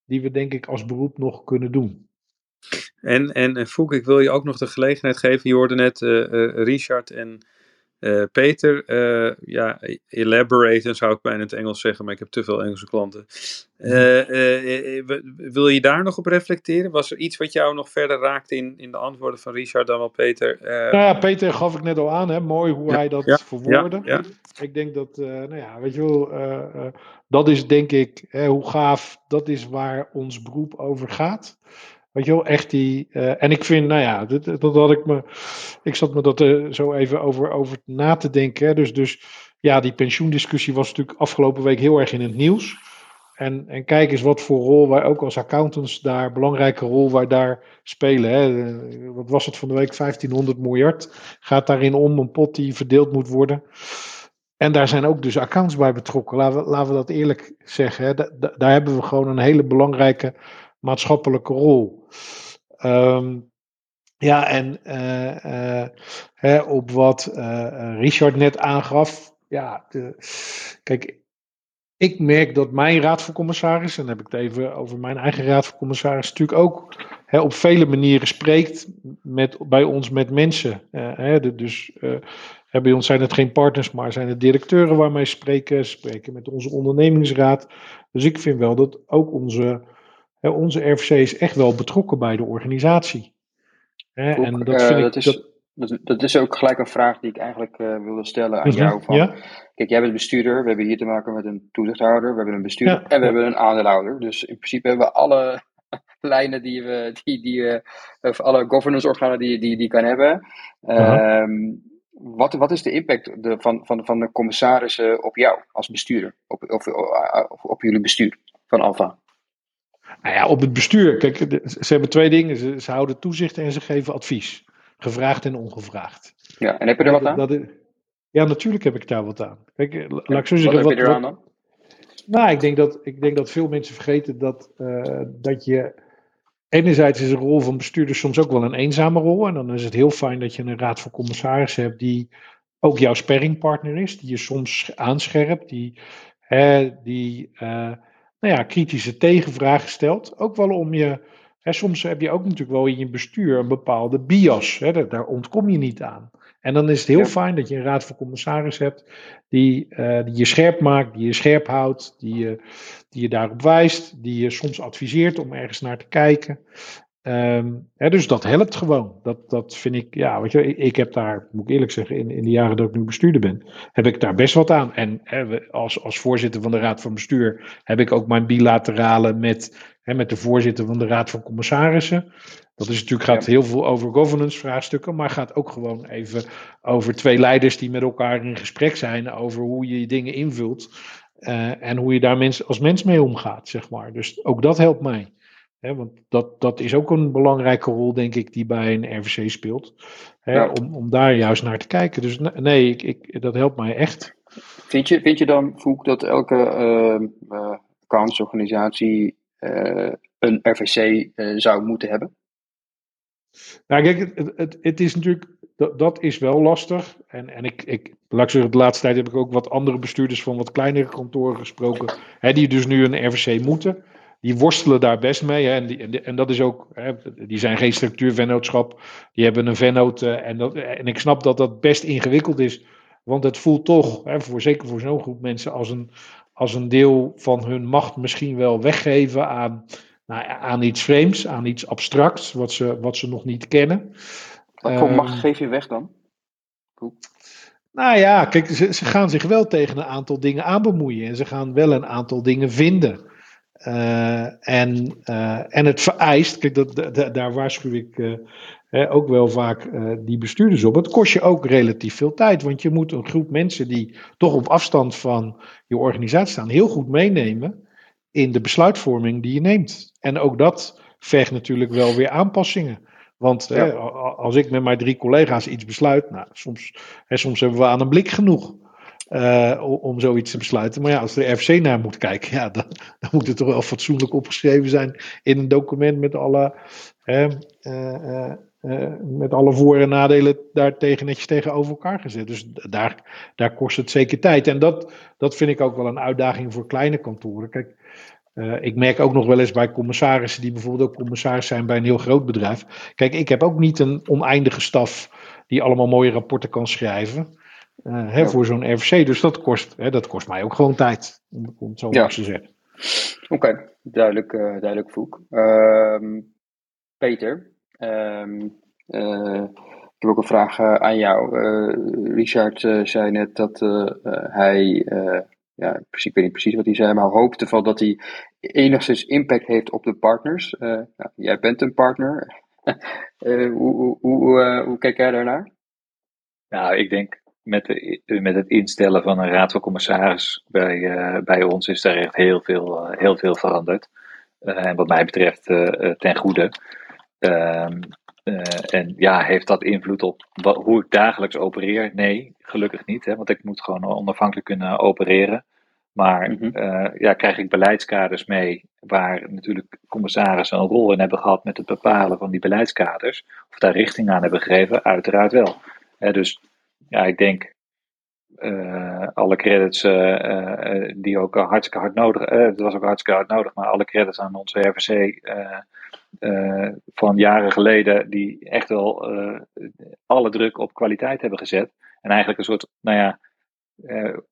die we denk ik als beroep nog kunnen doen. En, en, en Foek, ik wil je ook nog de gelegenheid geven. Je hoorde net Richard en uh, Peter, uh, ja, elaborate zou ik bijna in het Engels zeggen, maar ik heb te veel Engelse klanten. Uh, wil je daar nog op reflecteren? Was er iets wat jou nog verder raakte in, in de antwoorden van Richard dan wel Peter? nou ja, Peter gaf ik net al aan, hè? mooi hoe hij dat ja, verwoordde. Ja, ik denk dat, nou ja, weet je wel, dat is denk ik, hè, hoe gaaf, dat is waar ons beroep over gaat. Weet je wel, echt die. Uh, en ik vind, nou ja, dat, dat had ik me. Ik zat me dat uh, zo even over, over na te denken. Hè. Dus, dus ja, die pensioendiscussie was natuurlijk afgelopen week heel erg in het nieuws. En, en kijk eens wat voor rol wij ook als accountants daar, belangrijke rol wij daar spelen. Hè. Wat was het van de week? 1500 miljard gaat daarin om, een pot die verdeeld moet worden. En daar zijn ook dus accounts bij betrokken. Laten we, laten we dat eerlijk zeggen. Hè. Da, da, daar hebben we gewoon een hele belangrijke maatschappelijke rol. Um, ja, en uh, uh, hè, op wat uh, Richard net aangaf. Ja, de, kijk, ik merk dat mijn raad van commissaris, en dan heb ik het even over mijn eigen raad van commissaris, natuurlijk ook hè, op vele manieren spreekt met, bij ons met mensen. hè, dus bij ons zijn het geen partners, maar zijn het directeuren waarmee spreken, spreken met onze ondernemingsraad. Dus ik vind wel dat ook onze onze RFC is echt wel betrokken bij de organisatie. en dat, vind uh, ik, dat, is, dat... dat, is ook gelijk een vraag die ik eigenlijk uh, wilde stellen aan mhm, jou. Van, ja? Kijk, jij bent bestuurder, we hebben hier te maken met een toezichthouder, we hebben een bestuurder en we hebben een aandeelhouder. Dus in principe hebben we alle lijnen die we, die, die, uh, of alle governance organen die, die, die kan hebben. -huh. Um, wat, wat is de impact de, van, van, van de commissarissen op jou als bestuurder, op, op, op, op jullie bestuur van Alfa? Nou ja, op het bestuur. Kijk, ze hebben twee dingen. Ze, ze, houden toezicht en ze geven advies. Gevraagd en ongevraagd. Ja, en heb je er wat aan? Dat, ja, natuurlijk heb ik daar wat aan. Kijk, laat ik zo zeggen. Wat heb je er aan dan? Nou, ik denk, dat, ik denk dat veel mensen vergeten dat, uh, dat je. Enerzijds is de rol van bestuurder soms ook wel een eenzame rol. En dan is het heel fijn dat je een raad van commissarissen hebt die ook jouw sparringpartner is. Die je soms aanscherpt. Die, hè, die uh, nou ja, kritische tegenvragen stelt. Ook wel om je. Hè, soms heb je ook natuurlijk wel in je bestuur een bepaalde bias. Hè, daar, daar ontkom je niet aan. En dan is het heel fijn dat je een raad van commissaris hebt die, uh, die je scherp maakt, die je scherp houdt, die je, die je daarop wijst, die je soms adviseert om ergens naar te kijken. Um, hè, dus dat helpt gewoon. Dat, dat vind ik, ja, weet je, ik, ik, heb daar, moet ik eerlijk zeggen, in, in de jaren dat ik nu bestuurder ben, heb ik daar best wat aan. En hè, als, als voorzitter van de Raad van Bestuur heb ik ook mijn bilaterale met, hè, met de voorzitter van de Raad van Commissarissen. Dat is natuurlijk, gaat heel veel over governance vraagstukken, maar gaat ook gewoon even over twee leiders die met elkaar in gesprek zijn over hoe je dingen invult. Uh, en hoe je daar mens, als mens mee omgaat, zeg maar. Dus ook dat helpt mij want dat, dat is ook een belangrijke rol, denk ik, die bij een RVC speelt. om, om daar juist naar te kijken. Dus nee, ik, ik, dat helpt mij echt. Vind je, vind je dan, Voek, dat elke uh, uh, accountsorganisatie uh, een RVC zou moeten hebben? Nou, kijk, het, het, het is natuurlijk, dat, dat, is wel lastig. En, en ik, ik, laat ik zeggen, de laatste tijd heb ik ook wat andere bestuurders van wat kleinere kantoren gesproken, hè, die dus nu een RVC moeten die worstelen daar best mee. Hè, en, die, en, dat is ook, hè, die zijn geen structuurvennootschap. Die hebben een vennoot. Uh, en, dat, en ik snap dat dat best ingewikkeld is. Want het voelt toch, hè, voor, zeker voor zo'n groep mensen, als een, als een deel van hun macht misschien wel weggeven aan, nou, aan iets vreemds, aan iets abstracts, wat ze, wat ze nog niet kennen. Wat voor macht geef je weg dan? Nou ja, kijk, ze, ze gaan zich wel tegen een aantal dingen aanbemoeien. En ze gaan wel een aantal dingen vinden. Uh, en, uh, en het vereist, kijk, dat, daar waarschuw ik uh, ook wel vaak die bestuurders op. Het kost je ook relatief veel tijd, want je moet een groep mensen die toch op afstand van je organisatie staan, heel goed meenemen in de besluitvorming die je neemt. En ook dat vergt natuurlijk wel weer aanpassingen. Want ja. als ik met mijn drie collega's iets besluit, nou, soms, hè, soms hebben we aan een blik genoeg. Uh, om zoiets te besluiten. Maar ja, als de RFC naar moet kijken, ja, dan, moet het toch wel fatsoenlijk opgeschreven zijn in een document met alle, uh, uh, met alle voor- en nadelen daar tegen, netjes tegenover elkaar gezet. Dus daar, daar kost het zeker tijd. En dat, dat vind ik ook wel een uitdaging voor kleine kantoren. Kijk, ik merk ook nog wel eens bij commissarissen die bijvoorbeeld ook commissaris zijn bij een heel groot bedrijf. Kijk, ik heb ook niet een oneindige staf die allemaal mooie rapporten kan schrijven. Uh, hè, ja. Voor zo'n RFC. Dus dat kost, hè, dat kost mij ook gewoon tijd. Om, om het zo ja. te zeggen. Oké, okay. duidelijk, uh, duidelijk Voek. Uh, Peter, um, ik heb ook een vraag aan jou. Richard zei net dat hij, ja, in principe, ik weet niet precies wat hij zei, maar hoopte van dat hij enigszins impact heeft op de partners. nou, jij bent een partner. hoe, hoe, hoe, hoe kijk jij daarnaar? Nou, ik denk met, de, met het instellen van een raad van commissaris bij, uh, bij ons is er echt heel veel, uh, heel veel veranderd. Uh, en wat mij betreft ten goede. Ehm, en ja, heeft dat invloed op wat, hoe ik dagelijks opereer? Nee, gelukkig niet. Hè, want ik moet gewoon onafhankelijk kunnen opereren. Maar mm -hmm. ja, krijg ik beleidskaders mee waar natuurlijk commissarissen een rol in hebben gehad met het bepalen van die beleidskaders, of daar richting aan hebben gegeven, uiteraard wel. dus ja, ik denk uh, alle credits uh, uh, die ook hartstikke hard nodig, het was ook hartstikke hard nodig, maar alle credits aan onze RVC van jaren geleden, die echt wel alle druk op kwaliteit hebben gezet. En eigenlijk een soort, nou ja,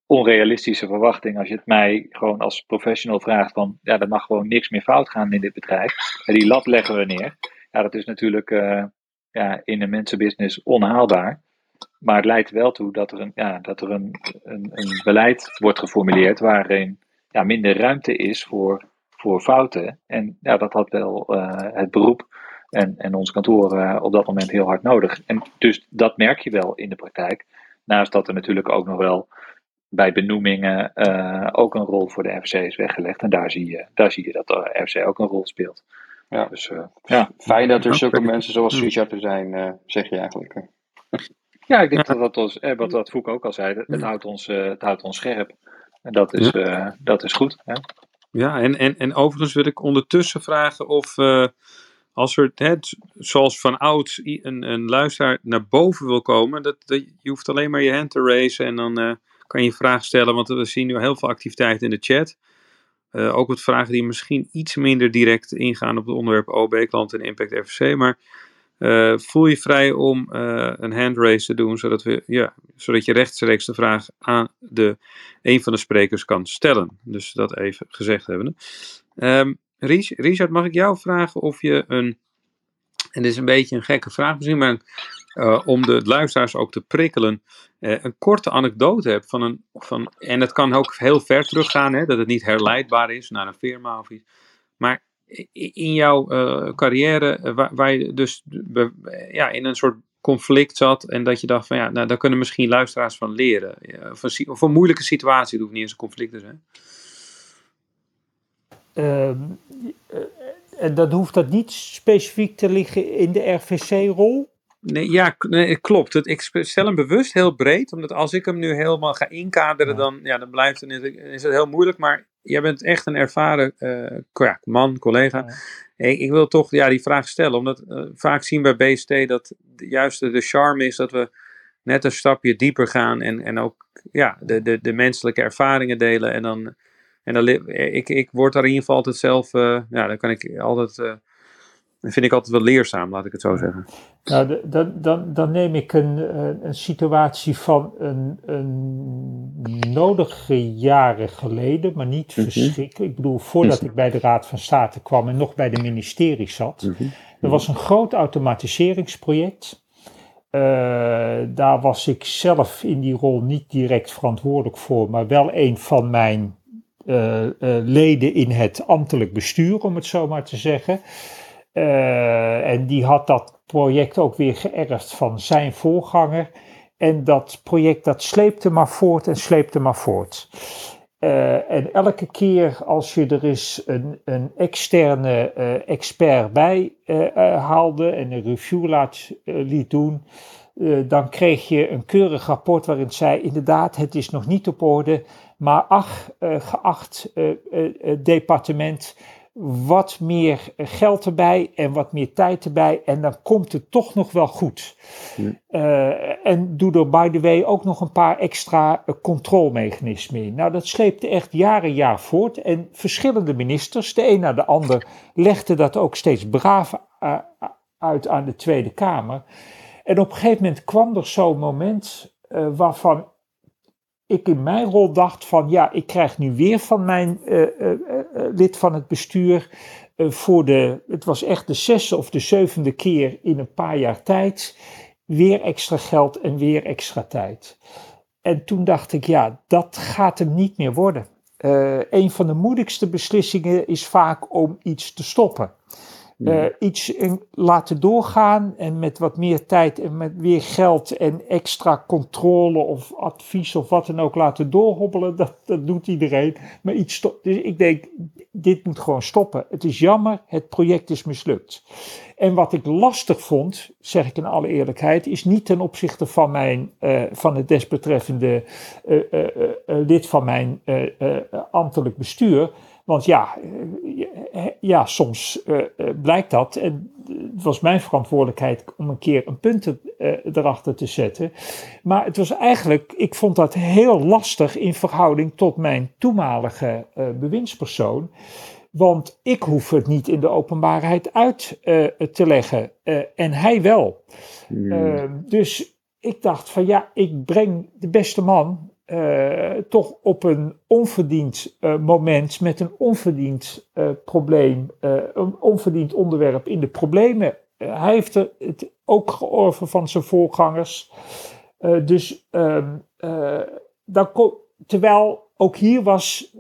onrealistische verwachting als je het mij gewoon als professional vraagt van, ja, er mag gewoon niks meer fout gaan in dit bedrijf. En die lat leggen we neer. Ja, dat is natuurlijk ja, in een mensenbusiness onhaalbaar. Maar het leidt wel toe dat er een, ja, dat er een, een, een beleid wordt geformuleerd waarin ja, minder ruimte is voor, voor fouten. En ja, dat had wel uh, het beroep en, en ons kantoor uh, op dat moment heel hard nodig. En dus dat merk je wel in de praktijk. Naast dat er natuurlijk ook nog wel bij benoemingen uh, ook een rol voor de RFC is weggelegd. En daar zie je, daar zie je dat de RFC ook een rol speelt. Ja, dus, ja. Fijn dat er zulke mensen zoals Richard er zijn, zeg je eigenlijk. Ja, ik denk dat dat ons, eh, wat, wat ook al zei, het, houdt, ons, uh, het houdt ons scherp. En dat is, uh, dat is goed. Hè? Ja, en, en, en overigens wil ik ondertussen vragen of uh, als er, hè, zoals van ouds, een, een luisteraar naar boven wil komen, dat, dat, je hoeft alleen maar je hand te raisen en dan kan je vraag stellen, want we zien nu heel veel activiteit in de chat. ook wat vragen die misschien iets minder direct ingaan op het onderwerp OB-klant en Impact FC, maar uh, voel je vrij om uh, een handraise te doen, zodat, we, ja, zodat je rechtstreeks de vraag aan de, een van de sprekers kan stellen. Dus dat even gezegd hebben. Um, Richard, mag ik jou vragen of je een, en dit is een beetje een gekke vraag misschien, maar uh, om de luisteraars ook te prikkelen, een korte anekdote hebt van een, van, en het kan ook heel ver teruggaan, hè, dat het niet herleidbaar is naar een firma of iets, maar in jouw uh, carrière, uh, waar, waar, je dus be, ja, in een soort conflict zat en dat je dacht van ja, nou, daar kunnen misschien luisteraars van leren. Ja, een, of, een, moeilijke situatie, het hoeft niet eens een conflict te zijn. Uh, en dan hoeft dat niet specifiek te liggen in de RVC-rol? Nee, ja, nee, klopt. Het, ik stel hem bewust heel breed, omdat als ik hem nu helemaal ga inkaderen, ja. dan, ja, dan blijft het, is het heel moeilijk. Maar jij bent echt een ervaren uh, man, collega. Ja. Ik, ik, wil toch ja, die vraag stellen, omdat uh, vaak zien bij BST dat juist de, de charme is dat we net een stapje dieper gaan en, en ook ja, de, de, de menselijke ervaringen delen. En dan, en dan ik, ik word daar in ieder geval altijd zelf, uh, ja, dan kan ik altijd dat vind ik altijd wel leerzaam, laat ik het zo zeggen. Nou, dan, dan, dan neem ik een, een situatie van een, een nodige jaren geleden, maar niet mm -hmm. verschrikkelijk. Ik bedoel, voordat ik bij de Raad van State kwam en nog bij de ministerie zat. Mm -hmm. Er was een groot automatiseringsproject. Uh, daar was ik zelf in die rol niet direct verantwoordelijk voor, maar wel een van mijn uh, uh, leden in het ambtelijk bestuur, om het zo maar te zeggen. Uh, en die had dat project ook weer geërfd van zijn voorganger. En dat project dat sleepte maar voort en sleepte maar voort. Uh, en elke keer als je er eens een, een externe uh, expert bij haalde en een review laat, liet doen, dan kreeg je een keurig rapport waarin zei: inderdaad, het is nog niet op orde, maar ach, geacht departement wat meer geld erbij en wat meer tijd erbij. En dan komt het toch nog wel goed. Uh, en doe er, by the way, ook nog een paar extra uh, controlemechanismen in. Nou, dat sleepte echt jaren jaar voort. En verschillende ministers, de een na de ander, legden dat ook steeds braaf uh, uit aan de Tweede Kamer. En op een gegeven moment kwam er zo'n moment waarvan ik in mijn rol dacht van ja, ik krijg nu weer van mijn uh, uh, uh, lid van het bestuur voor de, het was echt de zesde of de zevende keer in een paar jaar tijd, weer extra geld en weer extra tijd. En toen dacht ik ja, dat gaat hem niet meer worden. een van de moeilijkste beslissingen is vaak om iets te stoppen. Uh, iets laten doorgaan en met wat meer tijd en met weer geld en extra controle of advies of wat dan ook laten doorhobbelen, dat, dat doet iedereen. Maar iets dus ik denk, dit moet gewoon stoppen. Het is jammer, het project is mislukt. En wat ik lastig vond, zeg ik in alle eerlijkheid, is niet ten opzichte van, mijn, uh, van het desbetreffende uh, lid van mijn ambtelijk bestuur. Want ja, ja soms uh, blijkt dat. En het was mijn verantwoordelijkheid om een keer een punt uh, erachter te zetten. Maar het was eigenlijk, ik vond dat heel lastig in verhouding tot mijn toenmalige uh, bewindspersoon. Want ik hoef het niet in de openbaarheid uit te leggen. en hij wel. Mm. dus ik dacht van ja, ik breng de beste man uh, toch op een onverdiend uh, moment met een onverdiend uh, probleem, een onverdiend onderwerp in de problemen. hij heeft het ook georven van zijn voorgangers. dus ehm, terwijl ook hier was,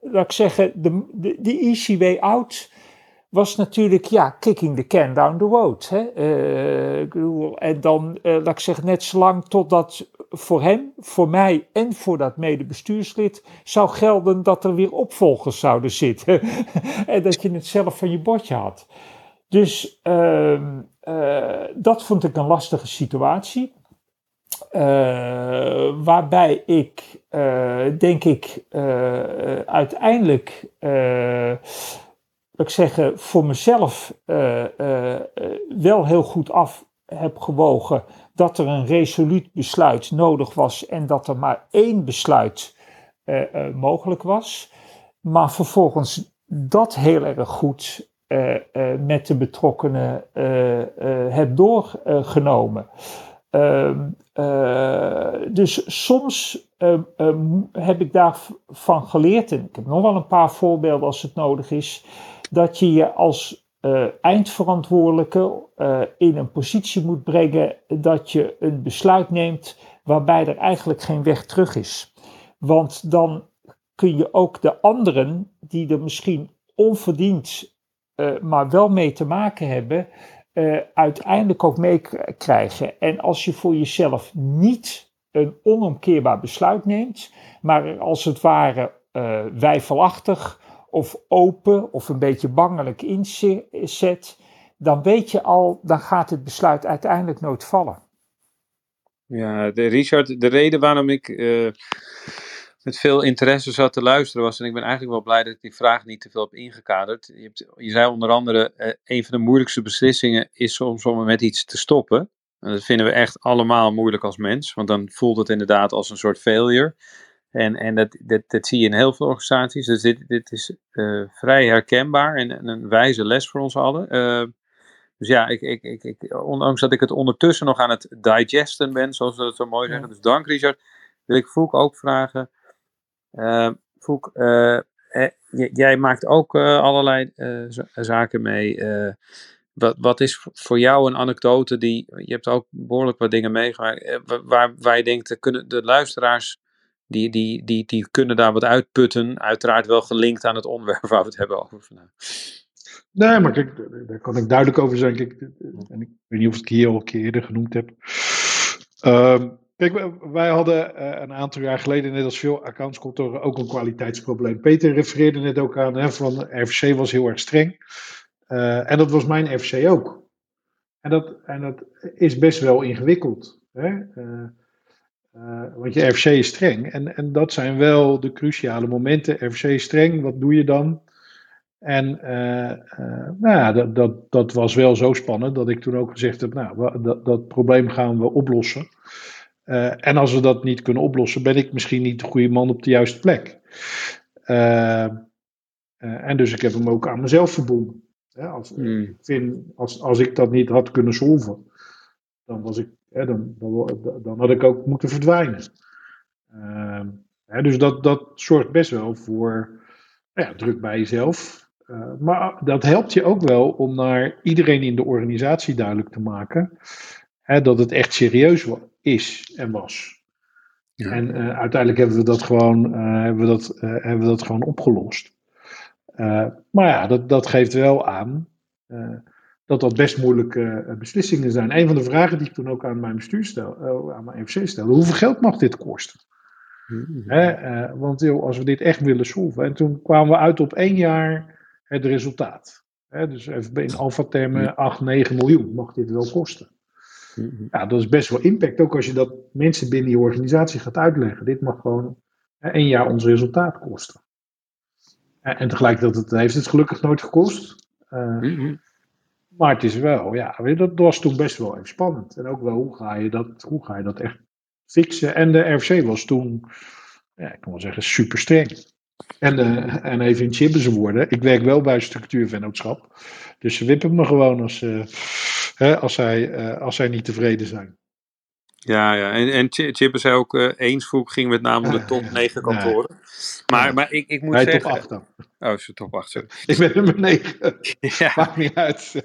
laat ik zeggen, de, de, de easy way out was natuurlijk, ja, kicking the can down the road. Hè? Uh, en dan, uh, laat ik zeggen, net zo lang totdat voor hem, voor mij en voor dat medebestuurslid zou gelden dat er weer opvolgers zouden zitten. en dat je het zelf van je bordje had. Dus uh, dat vond ik een lastige situatie. waarbij ik, denk ik, uiteindelijk ik zeggen, voor mezelf uh, uh, wel heel goed af heb gewogen dat er een resoluut besluit nodig was en dat er maar één besluit mogelijk was. Maar vervolgens dat heel erg goed met de betrokkenen heb doorgenomen. Ehm, dus soms heb ik daarvan geleerd, en ik heb nog wel een paar voorbeelden als het nodig is, dat je je als uh, eindverantwoordelijke uh, in een positie moet brengen dat je een besluit neemt waarbij er eigenlijk geen weg terug is. Want dan kun je ook de anderen die er misschien onverdiend uh, maar wel mee te maken hebben, uiteindelijk ook meekrijgen. En als je voor jezelf niet een onomkeerbaar besluit neemt, maar als het ware wijfelachtig of open of een beetje bangelijk inzet, dan weet je al, dan gaat het besluit uiteindelijk nooit vallen. Ja, de Richard, de reden waarom ik uh, met veel interesse zat te luisteren was, en ik ben eigenlijk wel blij dat ik die vraag niet te veel heb ingekaderd. Je, hebt, je zei onder andere, uh, een van de moeilijkste beslissingen is soms om met iets te stoppen. En dat vinden we echt allemaal moeilijk als mens, want dan voelt het inderdaad als een soort failure. En, en dat, dat, dat zie je in heel veel organisaties. Dus dit, dit is uh, vrij herkenbaar en, en, een wijze les voor ons allen. Uh, dus ja, ik, ik, ik, ik, ondanks dat ik het ondertussen nog aan het digesten ben, zoals we dat zo mooi zeggen. Ja. Dus dank Richard. Wil ik Voek ook vragen. Uh, Voek, jij maakt ook allerlei zaken mee. wat, wat is voor jou een anekdote die, je hebt ook behoorlijk wat dingen meegemaakt, waar, waar je denkt, kunnen de luisteraars die, die, die, die kunnen daar wat uitputten. Uiteraard wel gelinkt aan het onderwerp waar we het hebben over vandaag. Nee, maar daar kan ik duidelijk over zijn. En ik weet niet of ik hier al een keer eerder genoemd heb. Um, kijk, wij hadden uh, een aantal jaar geleden, net als veel accountskantoren, ook een kwaliteitsprobleem. Peter refereerde net ook aan, hè, van RFC was heel erg streng. Uh, en dat was mijn RFC ook. En dat, en dat is best wel ingewikkeld. Hè? Uh, uh, want je RFC is streng. En, en dat zijn wel de cruciale momenten. RFC is streng, wat doe je dan? En uh, uh, nou ja, dat, dat, dat was wel zo spannend dat ik toen ook gezegd heb, nou, dat, dat probleem gaan we oplossen. En als we dat niet kunnen oplossen, ben ik misschien niet de goede man op de juiste plek. en dus ik heb hem ook aan mezelf verbonden. Ja, als, mm. ik vind, als, als ik dat niet had kunnen solven, dan, was ik, hè, dan, dan, dan had ik ook moeten verdwijnen. Hè, dus dat, dat zorgt best wel voor ja, druk bij jezelf. Uh, maar dat helpt je ook wel om naar iedereen in de organisatie duidelijk te maken hè, dat het echt serieus is en was. Ja. En uh, uiteindelijk hebben we dat gewoon, uh, hebben we dat, hebben we dat gewoon opgelost. maar ja, dat, dat geeft wel aan dat dat best moeilijke beslissingen zijn. Een van de vragen die ik toen ook aan mijn bestuur stel, aan mijn FC stelde, hoeveel geld mag dit kosten? Hè, want joh, als we dit echt willen solven. En toen kwamen we uit op één jaar het resultaat. dus even in alfa-termen 8, 9 miljoen mag dit wel kosten. Mhm. Ja, dat is best wel impact. Ook als je dat mensen binnen je organisatie gaat uitleggen. Dit mag gewoon één jaar ons resultaat kosten. En tegelijkertijd heeft het gelukkig nooit gekost. Uh, Maar het is wel, ja, dat was toen best wel even spannend. En ook wel, hoe ga je dat, hoe ga je dat echt fixen? En de RFC was toen, ja, ik kan wel zeggen, super streng. En, uh, en even in Chibbes woorden, ik werk wel bij structuurvennootschap. Dus ze wippen me gewoon als, uh, hè, als, zij, uh, als zij niet tevreden zijn. Ja, ja. en, en Chip is ook uh, eens vroeg, ging met name om de top 9 kantoren. Maar, ja. maar ik, ik moet Hij zeggen... top 8 dan. Oh, is top 8, sorry. ik ben nummer 9. ja. Maakt niet uit.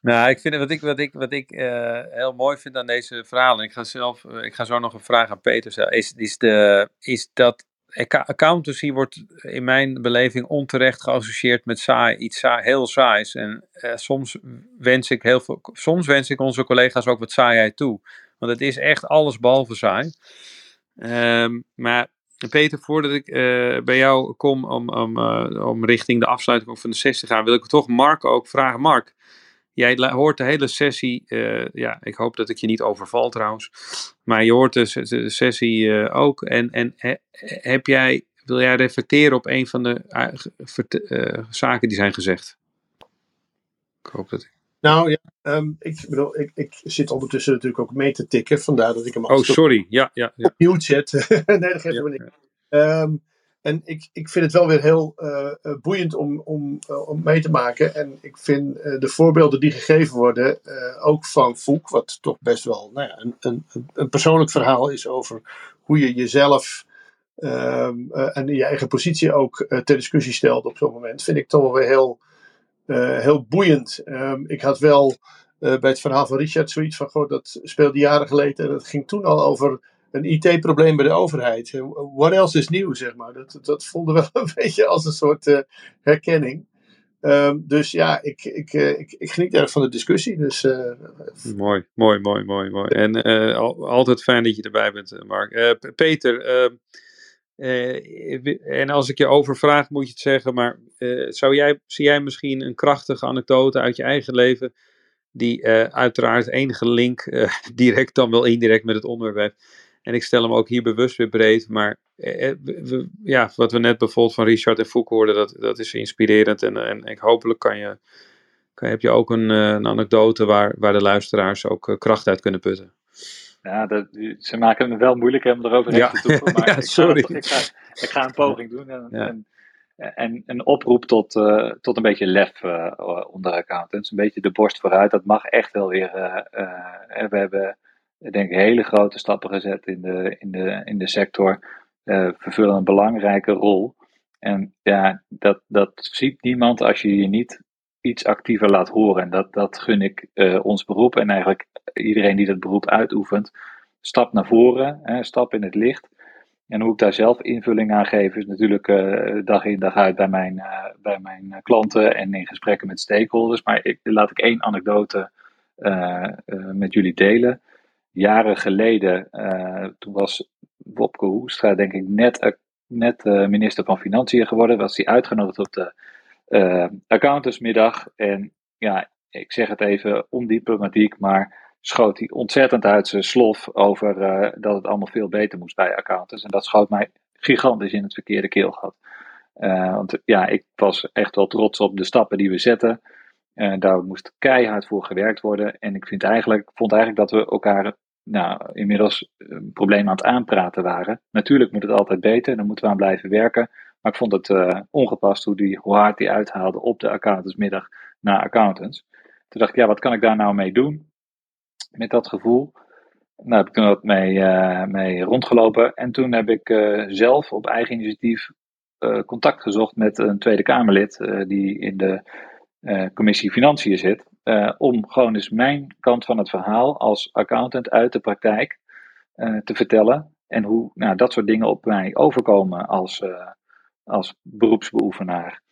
nou, ik vind wat ik, wat ik, wat ik uh, heel mooi vind aan deze verhalen, ik ga, zelf, uh, ik ga zo nog een vraag aan Peter stellen, is, is, de, is dat accountancy wordt in mijn beleving onterecht geassocieerd met saai, iets saai, heel saais. En soms, wens ik heel veel, soms wens ik onze collega's ook wat saaiheid toe. Want het is echt alles behalve saai. Um, maar Peter, voordat ik uh, bij jou kom om, om, uh, om richting de afsluiting van de sessie te gaan, wil ik toch Mark ook vragen. Mark, Jij hoort de hele sessie, uh, ja, ik hoop dat ik je niet overval trouwens, maar je hoort de, de sessie ook. En, en he, heb jij, wil jij reflecteren op een van de zaken die zijn gezegd? Ik hoop dat ik. Nou ja, um, ik bedoel, ik, ik zit ondertussen natuurlijk ook mee te tikken, vandaar dat ik hem Oh, sorry, ja, ja. ja. Opnieuw chat. nee, dat geeft niet. Ja. Um, en ik, ik vind het wel weer heel uh, boeiend om, om, uh, om mee te maken. En ik vind uh, de voorbeelden die gegeven worden, ook van Foek, wat toch best wel nou ja, een, een, een persoonlijk verhaal is over hoe je jezelf ehm, en je eigen positie ook ter discussie stelt op zo'n moment, vind ik toch wel weer heel, heel boeiend. Um, ik had wel bij het verhaal van Richard zoiets van, goh, dat speelde jaren geleden en dat ging toen al over een IT-probleem bij de overheid. What else is nieuw, zeg maar. Dat, dat voelde wel een beetje als een soort herkenning. Um, dus ja, ik, ik, ik, ik, geniet erg van de discussie. Dus, mooi, mooi, mooi, mooi, mooi. En al, altijd fijn dat je erbij bent, Mark. Peter, ehm, en als ik je overvraag, moet je het zeggen, maar zou jij, zie jij misschien een krachtige anekdote uit je eigen leven, die uiteraard enige link, direct dan wel indirect met het onderwerp en ik stel hem ook hier bewust weer breed. Maar eh, ja, wat we net bijvoorbeeld van Richard en Foucault hoorden, dat, dat is inspirerend. En, en, en hopelijk kan je, kan, heb je ook een, een anekdote waar, waar de luisteraars ook kracht uit kunnen putten. Ja, dat, ze maken het wel moeilijk om erover ja. te doen. Maar ja, sorry. Ik ga, ik, ga, ik ga, een poging doen. En, ja. en, en een oproep tot, uh, tot een beetje lef uh, onder accountants. Een beetje de borst vooruit. Dat mag echt wel weer. Uh, we hebben ik denk hele grote stappen gezet in de, in de, in de sector, vervullen een belangrijke rol. En ja, dat, dat ziet niemand als je je niet iets actiever laat horen. En dat, dat gun ik ons beroep en eigenlijk iedereen die dat beroep uitoefent. Stap naar voren, hè, stap in het licht. En hoe ik daar zelf invulling aan geef, is natuurlijk uh, dag in dag uit bij mijn, uh, bij mijn klanten en in gesprekken met stakeholders. Maar ik, laat ik één anekdote met jullie delen jaren geleden, toen was Wopke Hoekstra denk ik net, net minister van Financiën geworden, was hij uitgenodigd op de accountantsmiddag. En ja, ik zeg het even ondiplomatiek, maar schoot hij ontzettend uit zijn slof over dat het allemaal veel beter moest bij accountants. En dat schoot mij gigantisch in het verkeerde keelgat. want ja, ik was echt wel trots op de stappen die we zetten. daar moest keihard voor gewerkt worden. En ik vind eigenlijk, vond eigenlijk dat we elkaar nou, inmiddels een probleem aan het aanpraten waren. Natuurlijk moet het altijd beter, daar moeten we aan blijven werken. Maar ik vond het uh, ongepast hoe, die, hoe hard die uithaalde op de accountantsmiddag naar accountants. Toen dacht ik, ja, wat kan ik daar nou mee doen? Met dat gevoel. Nou, heb ik toen wat mee, mee rondgelopen. En toen heb ik uh, zelf op eigen initiatief contact gezocht met een Tweede Kamerlid die in de commissie Financiën zit. om gewoon eens mijn kant van het verhaal als accountant uit de praktijk te vertellen. En hoe nou, dat soort dingen op mij overkomen als, als beroepsbeoefenaar.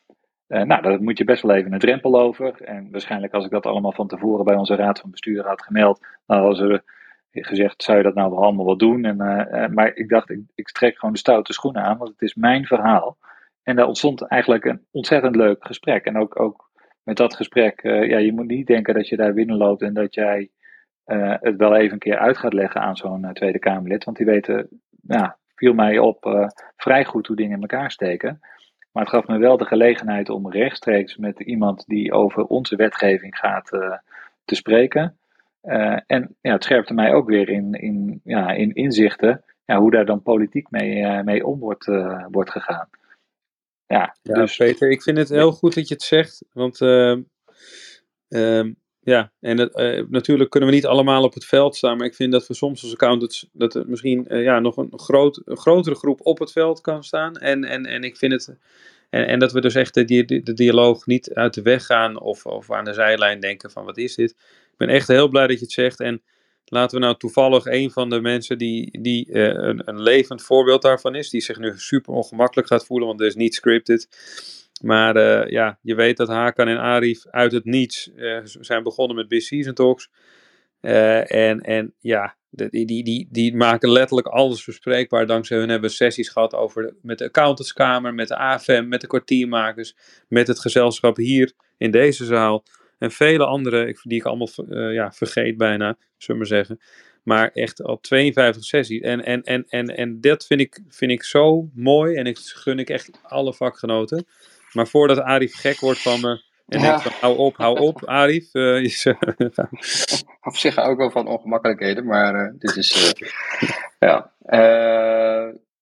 Uh, nou, daar moet je best wel even een drempel over. En waarschijnlijk als ik dat allemaal van tevoren bij onze raad van bestuur had gemeld, dan hadden ze gezegd, zou je dat nou wel allemaal wel doen? En, uh, maar ik dacht, ik, ik, trek gewoon de stoute schoenen aan, want het is mijn verhaal. En daar ontstond eigenlijk een ontzettend leuk gesprek. En ook, ook met dat gesprek, ja, je moet niet denken dat je daar binnenloopt en dat jij het wel even een keer uit gaat leggen aan zo'n Tweede Kamerlid. Want die weten, ja, viel mij op vrij goed hoe dingen in elkaar steken. Maar het gaf me wel de gelegenheid om rechtstreeks met iemand die over onze wetgeving gaat uh, te spreken. Uh, en ja, het scherpte mij ook weer in, in, ja, in inzichten ja, hoe daar dan politiek mee, uh, mee om wordt, wordt gegaan. Ja, ja, dus, Peter, ik vind het heel goed dat je het zegt. Want ehm, ehm, ja, en uh, natuurlijk kunnen we niet allemaal op het veld staan, maar ik vind dat we soms als accountants, dat er misschien uh, ja, nog een, groot, een grotere groep op het veld kan staan. En, en, en ik vind het, en, en dat we dus echt de, de, de dialoog niet uit de weg gaan of, of aan de zijlijn denken van wat is dit. Ik ben echt heel blij dat je het zegt en laten we nou toevallig een van de mensen die, die uh, een, een levend voorbeeld daarvan is, die zich nu super ongemakkelijk gaat voelen, want er is niet scripted maar uh, ja, je weet dat Hakan en Arif uit het niets uh, zijn begonnen met Biz Season Talks. Uh, en, en ja, die, die, die, die maken letterlijk alles bespreekbaar. Dankzij hun hebben we sessies gehad over met de accountantskamer, met de AFM, met de kwartiermakers, met het gezelschap hier in deze zaal. En vele andere, die ik allemaal ja, vergeet bijna, zullen we maar zeggen. Maar echt al 52 sessies. En, en, en, en, en dat vind ik, vind ik zo mooi. En ik gun ik echt alle vakgenoten. Maar voordat Arif gek wordt van me en ja. denkt van hou op, hou op, Arif. Uh, is, Op zich ook wel van ongemakkelijkheden, maar uh, dit is... Uh, ja.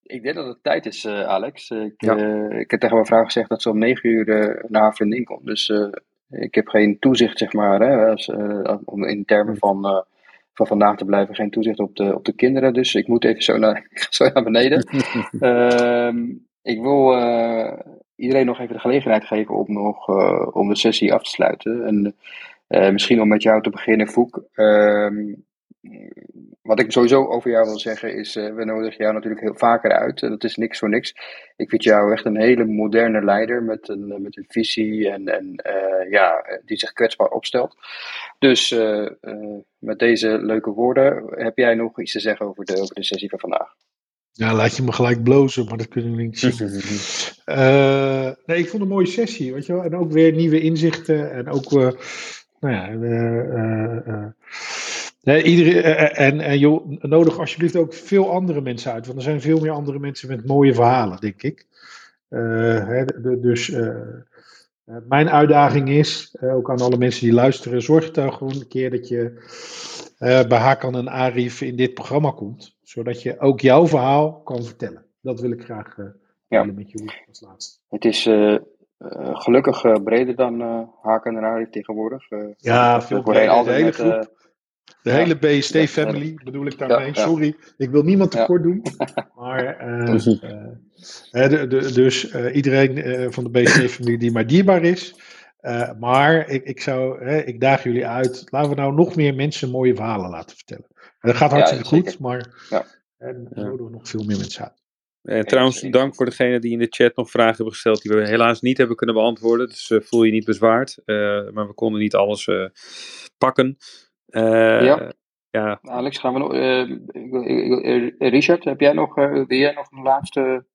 ik denk dat het tijd is, Alex. Ik, ja. ik heb tegen mijn vrouw gezegd dat ze om negen uur naar haar vriendin komt. Dus ik heb geen toezicht, zeg maar, hè, als, om in termen van van vandaag te blijven geen toezicht op de, op de kinderen. Dus ik moet even zo naar, zo naar beneden. uh, ik wil uh, iedereen nog even de gelegenheid geven om, nog, uh, om de sessie af te sluiten. En uh, misschien om met jou te beginnen, Foek. Ehm, wat ik sowieso over jou wil zeggen is, we nodigen jou natuurlijk heel vaker uit. dat is niks voor niks. Ik vind jou echt een hele moderne leider met een, met een visie en, en ja, die zich kwetsbaar opstelt. Dus met deze leuke woorden, heb jij nog iets te zeggen over de, over de sessie van vandaag? Ja, laat je me gelijk blozen, maar dat kunnen we niet zien. uh, nee, ik vond het een mooie sessie, weet je wel. En ook weer nieuwe inzichten. En ook, uh, nou ja, uh, iedereen, en, en joh, nodig alsjeblieft ook veel andere mensen uit. Want er zijn veel meer andere mensen met mooie verhalen, denk ik. Hè, dus mijn uitdaging is, ook aan alle mensen die luisteren, zorg er gewoon een keer dat je bij Hakan en Arif in dit programma komt zodat je ook jouw verhaal kan vertellen. Dat wil ik graag uh, ja. met je als laatste. Het is uh, gelukkig uh, breder dan Haken en Arif tegenwoordig. ja, veel breder. De hele met, groep. De ja, hele BST-family bedoel ik daarmee. Ja, Sorry, ik wil niemand tekort doen. Maar, de, de, dus iedereen van de BST-familie die maar dierbaar is. maar ik, ik, zou, ik daag jullie uit. Laten we nou nog meer mensen mooie verhalen laten vertellen. En dat gaat hartstikke goed, maar ja. en er nodig nog veel meer mensen uit. En trouwens, dank voor degenen die in de chat nog vragen hebben gesteld die we helaas niet hebben kunnen beantwoorden. Dus uh, voel je niet bezwaard. Uh, maar we konden niet alles uh, pakken. ja. ja. Alex, gaan we nog. Richard, heb jij nog, wil jij nog een laatste,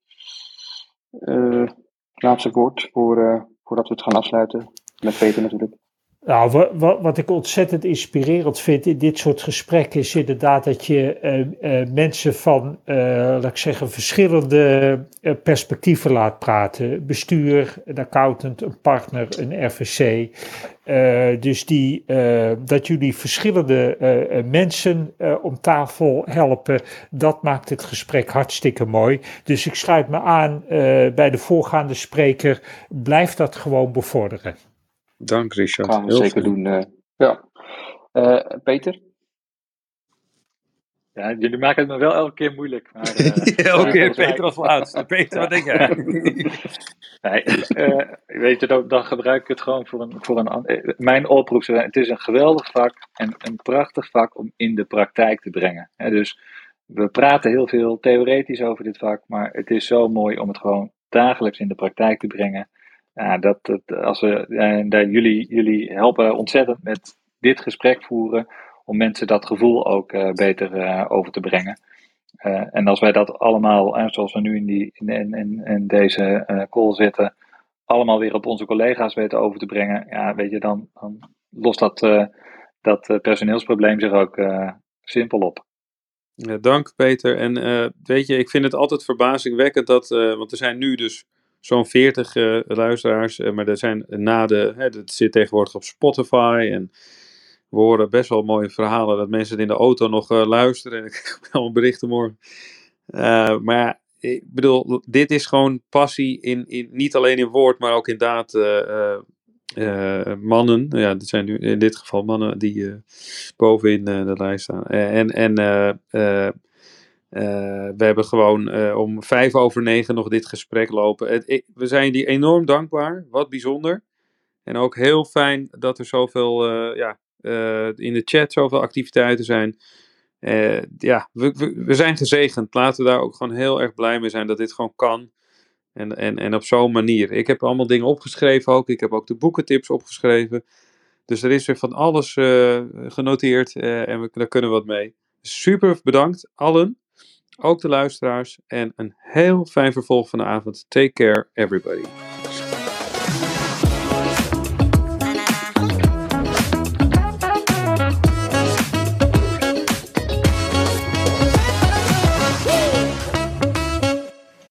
laatste woord voor, voordat we het gaan afsluiten? Met Peter natuurlijk. Nou, wa- wa- wat ik ontzettend inspirerend vind in dit soort gesprekken is inderdaad dat je eh, eh, mensen van, eh, laat ik zeggen, verschillende perspectieven laat praten. Bestuur, een accountant, een partner, een RVC. Dus die, dat jullie verschillende mensen om tafel helpen, dat maakt het gesprek hartstikke mooi. Dus ik sluit me aan bij de voorgaande spreker. Blijf dat gewoon bevorderen. Dank Richard. Gaan we Heel zeker fijn. doen. eh, ja. Eh, Peter? Ja, jullie maken het me wel elke keer moeilijk. Maar, eh, Ja, Oké, volgens mij- Peter als laatste. Peter, wat denk jij? Nee, eh, weet je, dan, dan gebruik ik het gewoon voor een, voor een eh, Mijn oproep zou zijn, het is een geweldig vak en een prachtig vak om in de praktijk te brengen. Hè, dus we praten heel veel theoretisch over dit vak, maar het is zo mooi om het gewoon dagelijks in de praktijk te brengen. Ja, dat, dat, als we, daar, jullie, jullie helpen ontzettend met dit gesprek voeren, om mensen dat gevoel ook eh, beter eh, over te brengen. Eh, en als wij dat allemaal, eh, zoals we nu in, die, in, in, deze eh, call zitten, allemaal weer op onze collega's weten over te brengen, ja, weet je, dan, dan lost dat, eh, dat eh, personeelsprobleem zich ook eh, simpel op. Ja, dank Peter. En eh, weet je, ik vind het altijd verbazingwekkend dat, eh, want er zijn nu dus zo'n 40 eh, luisteraars, eh, maar er zijn na de, hè, het zit tegenwoordig op Spotify en we horen best wel mooie verhalen dat mensen in de auto nog eh, luisteren. En ik krijg allemaal berichten morgen. Maar ja, ik bedoel, dit is gewoon passie in, in niet alleen in woord, maar ook in daad. mannen, ja, dit zijn nu in dit geval mannen die bovenin de lijst staan. En en we hebben gewoon eh, om vijf over negen nog dit gesprek lopen. We zijn die enorm dankbaar, wat bijzonder. En ook heel fijn dat er zoveel, eh, ja, eh, in de chat zoveel activiteiten zijn. Eh, ja, we, we, zijn gezegend. Laten we daar ook gewoon heel erg blij mee zijn dat dit gewoon kan. En, en, en op zo'n manier. Ik heb allemaal dingen opgeschreven ook. Ik heb ook de boekentips opgeschreven. Dus er is weer van alles eh, genoteerd eh, en we, daar kunnen we wat mee. Super bedankt, allen. Ook de luisteraars. En een heel fijn vervolg van de avond. Take care, everybody.